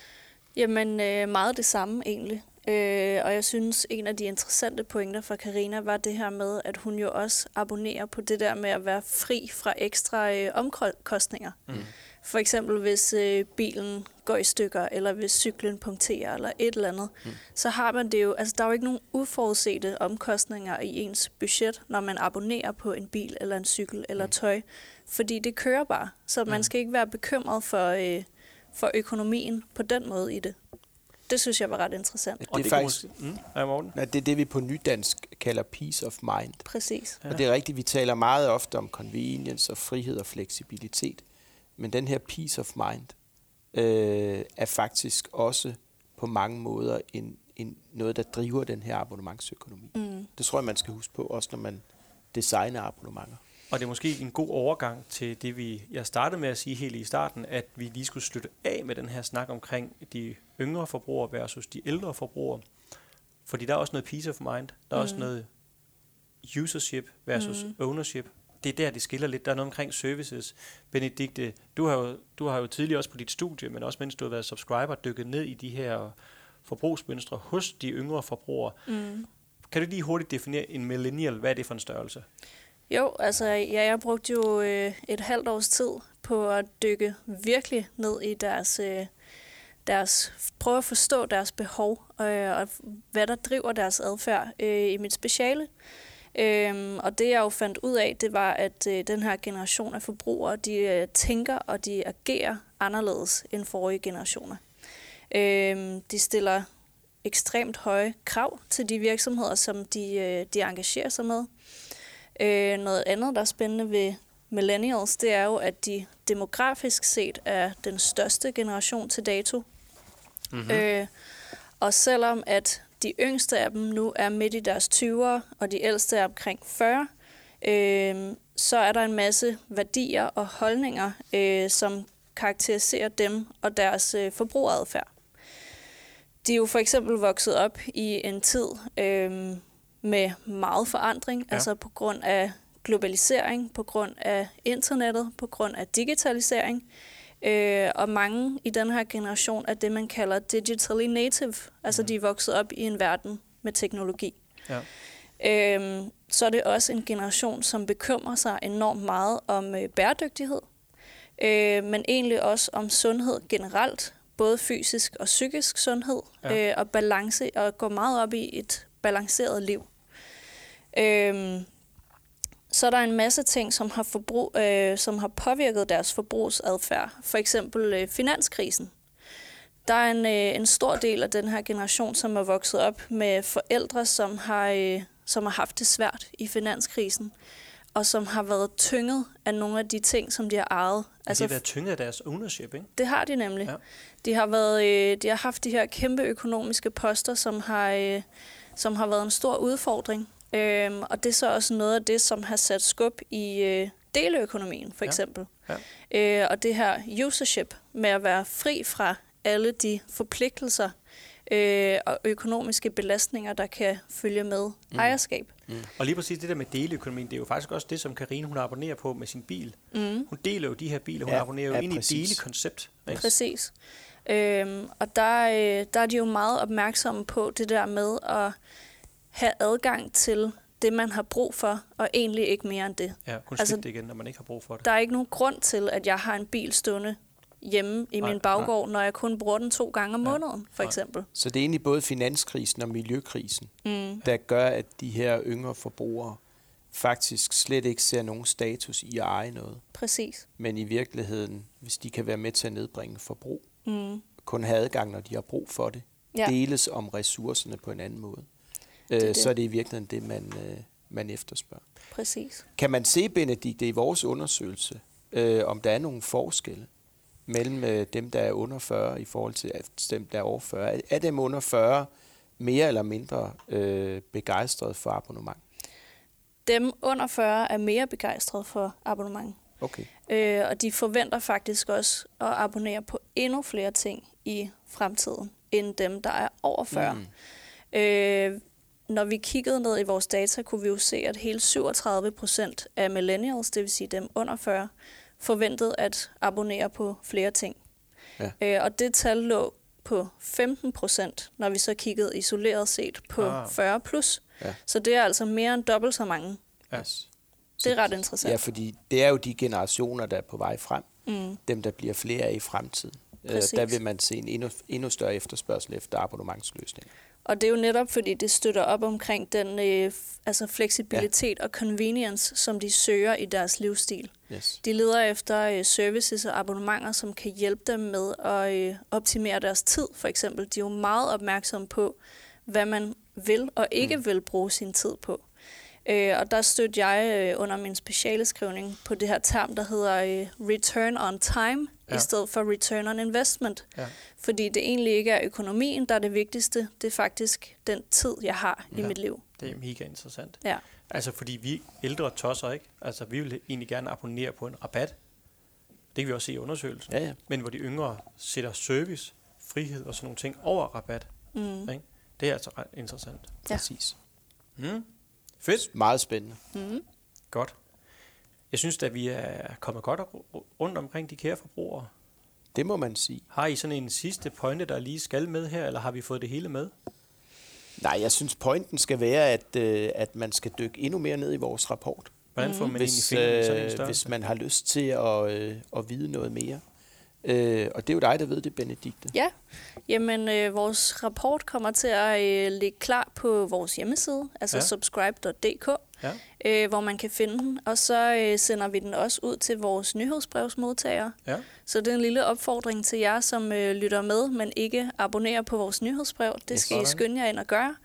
Speaker 1: Jamen, øh, meget det samme egentlig. Øh, og jeg synes, en af de interessante pointer for Karina var det her med, at hun jo også abonnerer på det der med at være fri fra ekstra øh, omkostninger. Mm. For eksempel hvis øh, bilen går i stykker, eller hvis cyklen punkterer, eller et eller andet, mm. så har man det jo, altså der er jo ikke nogen uforudsete omkostninger i ens budget, når man abonnerer på en bil, eller en cykel, eller tøj, fordi det kører bare. Så man skal ikke være bekymret for, øh, for økonomien på den måde i det. Det synes jeg var ret interessant.
Speaker 3: Det er
Speaker 2: kunne
Speaker 3: faktisk-
Speaker 2: Måske, mm, ja,
Speaker 3: det er det, vi på nydansk kalder peace of mind.
Speaker 1: Præcis.
Speaker 3: Ja. Og det er rigtigt, vi taler meget ofte om convenience og frihed og fleksibilitet. Men den her peace of mind øh, er faktisk også på mange måder en, en, noget, der driver den her abonnementsøkonomi.
Speaker 1: Mm.
Speaker 3: Det tror jeg, man skal huske på, også når man designer abonnementer.
Speaker 2: Og det er måske en god overgang til det, vi jeg startede med at sige helt i starten, at vi lige skulle slutte af med den her snak omkring de yngre forbrugere versus de ældre forbrugere. Fordi der er også noget peace of mind. Der er mm. også noget usership versus mm. ownership. Det er der, det skiller lidt. Der er noget omkring services. Benedikte, du har, jo, du har jo tidligere også på dit studie, men også mens du har været subscriber, dykket ned i de her forbrugsmønstre hos de yngre forbrugere.
Speaker 1: Mm.
Speaker 2: Kan du lige hurtigt definere en millennial? Hvad er det for en størrelse?
Speaker 1: Jo, altså ja, jeg brugte jo øh, et halvt års tid på at dykke virkelig ned i deres, øh, deres prøve at forstå deres behov øh, og hvad der driver deres adfærd øh, i mit speciale. Øhm, og det jeg jo fandt ud af, det var, at øh, den her generation af forbrugere, de øh, tænker og de agerer anderledes end forrige generationer. Øhm, de stiller ekstremt høje krav til de virksomheder, som de, øh, de engagerer sig med. Øh, noget andet, der er spændende ved millennials, det er jo, at de demografisk set er den største generation til dato. Mm-hmm. Øh, og selvom at de yngste af dem nu er midt i deres 20'ere, og de ældste er omkring 40, øh, så er der en masse værdier og holdninger, øh, som karakteriserer dem og deres øh, forbrugeradfærd. De er jo for eksempel vokset op i en tid øh, med meget forandring, ja. altså på grund af globalisering, på grund af internettet, på grund af digitalisering. Øh, og mange i den her generation er det, man kalder digitally native. Altså de er vokset op i en verden med teknologi.
Speaker 2: Ja.
Speaker 1: Øhm, så er det også en generation, som bekymrer sig enormt meget om øh, bæredygtighed, øh, men egentlig også om sundhed generelt, både fysisk og psykisk sundhed,
Speaker 2: Ja.
Speaker 1: øh, og balance, og går meget op i et balanceret liv. Øhm, så er der en masse ting, som har, forbrug, øh, som har påvirket deres forbrugsadfærd. For eksempel øh, finanskrisen. Der er en, øh, en stor del af den her generation, som er vokset op med forældre, som har, øh, som har haft det svært i finanskrisen, og som har været tynget af nogle af de ting, som de har ejet.
Speaker 2: Altså, det har været tynget af deres ownership, ikke?
Speaker 1: Det har de nemlig.
Speaker 2: Ja.
Speaker 1: De, har været, øh, de har haft de her kæmpe økonomiske poster, som har, øh, som har været en stor udfordring. Øhm, og det er så også noget af det, som har sat skub i øh, deleøkonomien, for
Speaker 2: Ja.
Speaker 1: eksempel.
Speaker 2: Ja.
Speaker 1: Øh, og det her usership med at være fri fra alle de forpligtelser øh, og økonomiske belastninger, der kan følge med mm. ejerskab.
Speaker 2: Og lige præcis det der med deleøkonomien, det er jo faktisk også det, som Karine hun abonnerer på med sin bil.
Speaker 1: Mm.
Speaker 2: Hun deler jo de her biler, hun
Speaker 3: Ja,
Speaker 2: abonnerer jo
Speaker 3: ja,
Speaker 2: ind i et
Speaker 3: præcis.
Speaker 2: delekoncept. ikke?
Speaker 1: Præcis. Øhm, og der, øh, der er de jo meget opmærksomme på det der med at have adgang til det, man har brug for, og egentlig ikke mere end det.
Speaker 2: Ja, kun
Speaker 1: Altså-
Speaker 2: det igen, når man ikke har brug for det.
Speaker 1: Der er ikke nogen grund til, at jeg har en bil stående hjemme i
Speaker 2: Nej,
Speaker 1: min baggård, når jeg kun bruger den to gange om
Speaker 2: Ja.
Speaker 1: måneden, for
Speaker 2: Nej.
Speaker 1: eksempel.
Speaker 3: Så det er egentlig både finanskrisen og miljøkrisen,
Speaker 1: Mm.
Speaker 3: der gør, at de her yngre forbrugere faktisk slet ikke ser nogen status i at eje noget.
Speaker 1: Præcis.
Speaker 3: Men i virkeligheden, hvis de kan være med til at nedbringe forbrug,
Speaker 1: Mm.
Speaker 3: kun have adgang, når de har brug for det,
Speaker 1: Ja.
Speaker 3: deles om ressourcerne på en anden måde, øh,
Speaker 1: det.
Speaker 3: så er det i virkeligheden det, man, øh, man efterspørger.
Speaker 1: Præcis.
Speaker 3: Kan man se, Benedikte, i vores undersøgelse, øh, om der er nogle forskelle mellem øh, dem, der er under 40 i forhold til dem, der er over 40? Er- dem under 40 mere eller mindre øh, begejstrede for abonnement?
Speaker 1: Dem under 40 er mere begejstrede for abonnement.
Speaker 3: Okay.
Speaker 1: Øh, og de forventer faktisk også at abonnere på endnu flere ting i fremtiden, end dem, der er over 40. Mm. Øh, når vi kiggede ned i vores data, kunne vi jo se, at hele 37 procent af millennials, det vil sige dem under 40, forventede at abonnere på flere ting.
Speaker 3: Ja.
Speaker 1: Øh, og det tal lå på 15 procent, når vi så kiggede isoleret set på
Speaker 2: Ah.
Speaker 1: 40 plus.
Speaker 3: Ja.
Speaker 1: Så det er altså mere end dobbelt så mange.
Speaker 2: Ja.
Speaker 3: Yes.
Speaker 1: Det er ret interessant.
Speaker 3: Ja, fordi det er jo de generationer, der er på vej frem.
Speaker 1: Mm.
Speaker 3: Dem, der bliver flere af i fremtiden. Øh,
Speaker 1: Præcis.
Speaker 3: der vil man se en endnu, endnu større efterspørgsel efter abonnementsløsninger.
Speaker 1: Og det er jo netop, fordi det støtter op omkring den øh, altså fleksibilitet ja. og convenience, som de søger i deres livsstil.
Speaker 3: Yes.
Speaker 1: De leder efter øh, services og abonnementer, som kan hjælpe dem med at øh, optimere deres tid, for eksempel. De er jo meget opmærksomme på, hvad man vil og ikke mm. vil bruge sin tid på. Øh, og der stødte jeg øh, under min specialeskrivning på det her term, der hedder øh, return on time, ja. I stedet for return on investment.
Speaker 2: Ja.
Speaker 1: Fordi det egentlig ikke er økonomien, der er det vigtigste. Det er faktisk den tid, jeg har ja. i mit liv.
Speaker 2: Det er mega interessant.
Speaker 1: Ja.
Speaker 2: Altså, fordi vi ældre tosser, ikke? Altså, vi vil egentlig gerne abonnere på en rabat. Det kan vi også se i undersøgelsen.
Speaker 3: Ja, ja.
Speaker 2: Men hvor de yngre sætter service, frihed og sådan nogle ting over rabat.
Speaker 1: Mm.
Speaker 2: Ikke? Det er altså ret interessant.
Speaker 1: Ja.
Speaker 3: Præcis.
Speaker 2: Mm. Fedt.
Speaker 3: Meget spændende.
Speaker 1: Mm.
Speaker 2: Godt. Jeg synes at vi er kommet godt ru- rundt omkring de kære forbrugere.
Speaker 3: Det må man sige.
Speaker 2: Har I sådan en sidste pointe, der lige skal med her, eller har vi fået det hele med?
Speaker 3: Nej, jeg synes, pointen skal være, at, øh, at man skal dykke endnu mere ned i vores rapport.
Speaker 2: Hvordan får man
Speaker 3: hvis,
Speaker 2: egentlig sådan en
Speaker 3: øh,
Speaker 2: størrelse?
Speaker 3: hvis man har lyst til at, øh, at vide noget mere. Øh, og det er jo dig, der ved det, Benedikte.
Speaker 1: Ja, jamen øh, vores rapport kommer til at øh, ligge klar på vores hjemmeside, altså
Speaker 2: Ja.
Speaker 1: ja. subscribe.dk,
Speaker 2: Ja.
Speaker 1: øh, hvor man kan finde den. Og så øh, sender vi den også ud til vores nyhedsbrevsmodtagere.
Speaker 2: Ja.
Speaker 1: Så det er en lille opfordring til jer, som øh, lytter med, men ikke abonnerer på vores nyhedsbrev. Det
Speaker 3: Ja,
Speaker 1: skal I
Speaker 2: sådan.
Speaker 1: skynde jer ind og gøre,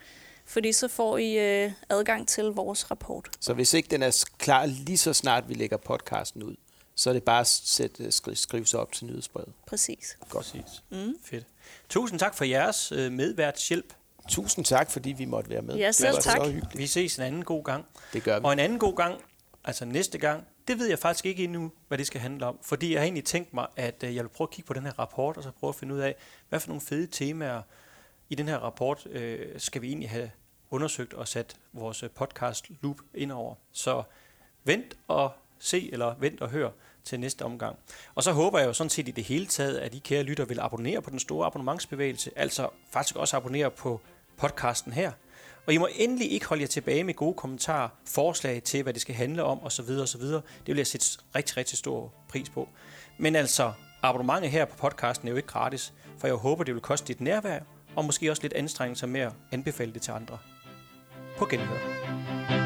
Speaker 1: fordi så får I øh, adgang til vores rapport.
Speaker 3: Så hvis ikke den er klar lige så snart vi lægger podcasten ud, så er det bare at sætte, skri, skrive sig op til nyhedsbrevet.
Speaker 1: Præcis.
Speaker 3: Godt.
Speaker 2: Præcis.
Speaker 1: Mm.
Speaker 2: Fedt. Tusind tak for jeres øh, medværtshjælp.
Speaker 3: Tusind tak, fordi vi måtte være med.
Speaker 1: Ja,
Speaker 3: det
Speaker 1: selv
Speaker 3: var
Speaker 1: tak.
Speaker 3: så hyggeligt.
Speaker 2: Vi ses en anden god gang.
Speaker 3: Det gør vi.
Speaker 2: Og en anden god gang, altså næste gang, det ved jeg faktisk ikke endnu, hvad det skal handle om. Fordi jeg har egentlig tænkt mig, at øh, jeg vil prøve at kigge på den her rapport, og så prøve at finde ud af, hvad for nogle fede temaer i den her rapport øh, skal vi egentlig have undersøgt og sat vores øh, podcast loop ind over. Så vent og se, eller vent og hør til næste omgang. Og så håber jeg jo sådan set i det hele taget, at I kære lytter vil abonnere på den store abonnementsbevægelse, altså faktisk også abonnere på podcasten her. Og I må endelig ikke holde jer tilbage med gode kommentarer, forslag til, hvad det skal handle om osv. osv. Det vil jeg sætte rigtig, rigtig stor pris på. Men altså, abonnementet her på podcasten er jo ikke gratis, for jeg håber, det vil koste dit nærvær, og måske også lidt anstrengelse med at anbefale det til andre. På genhør.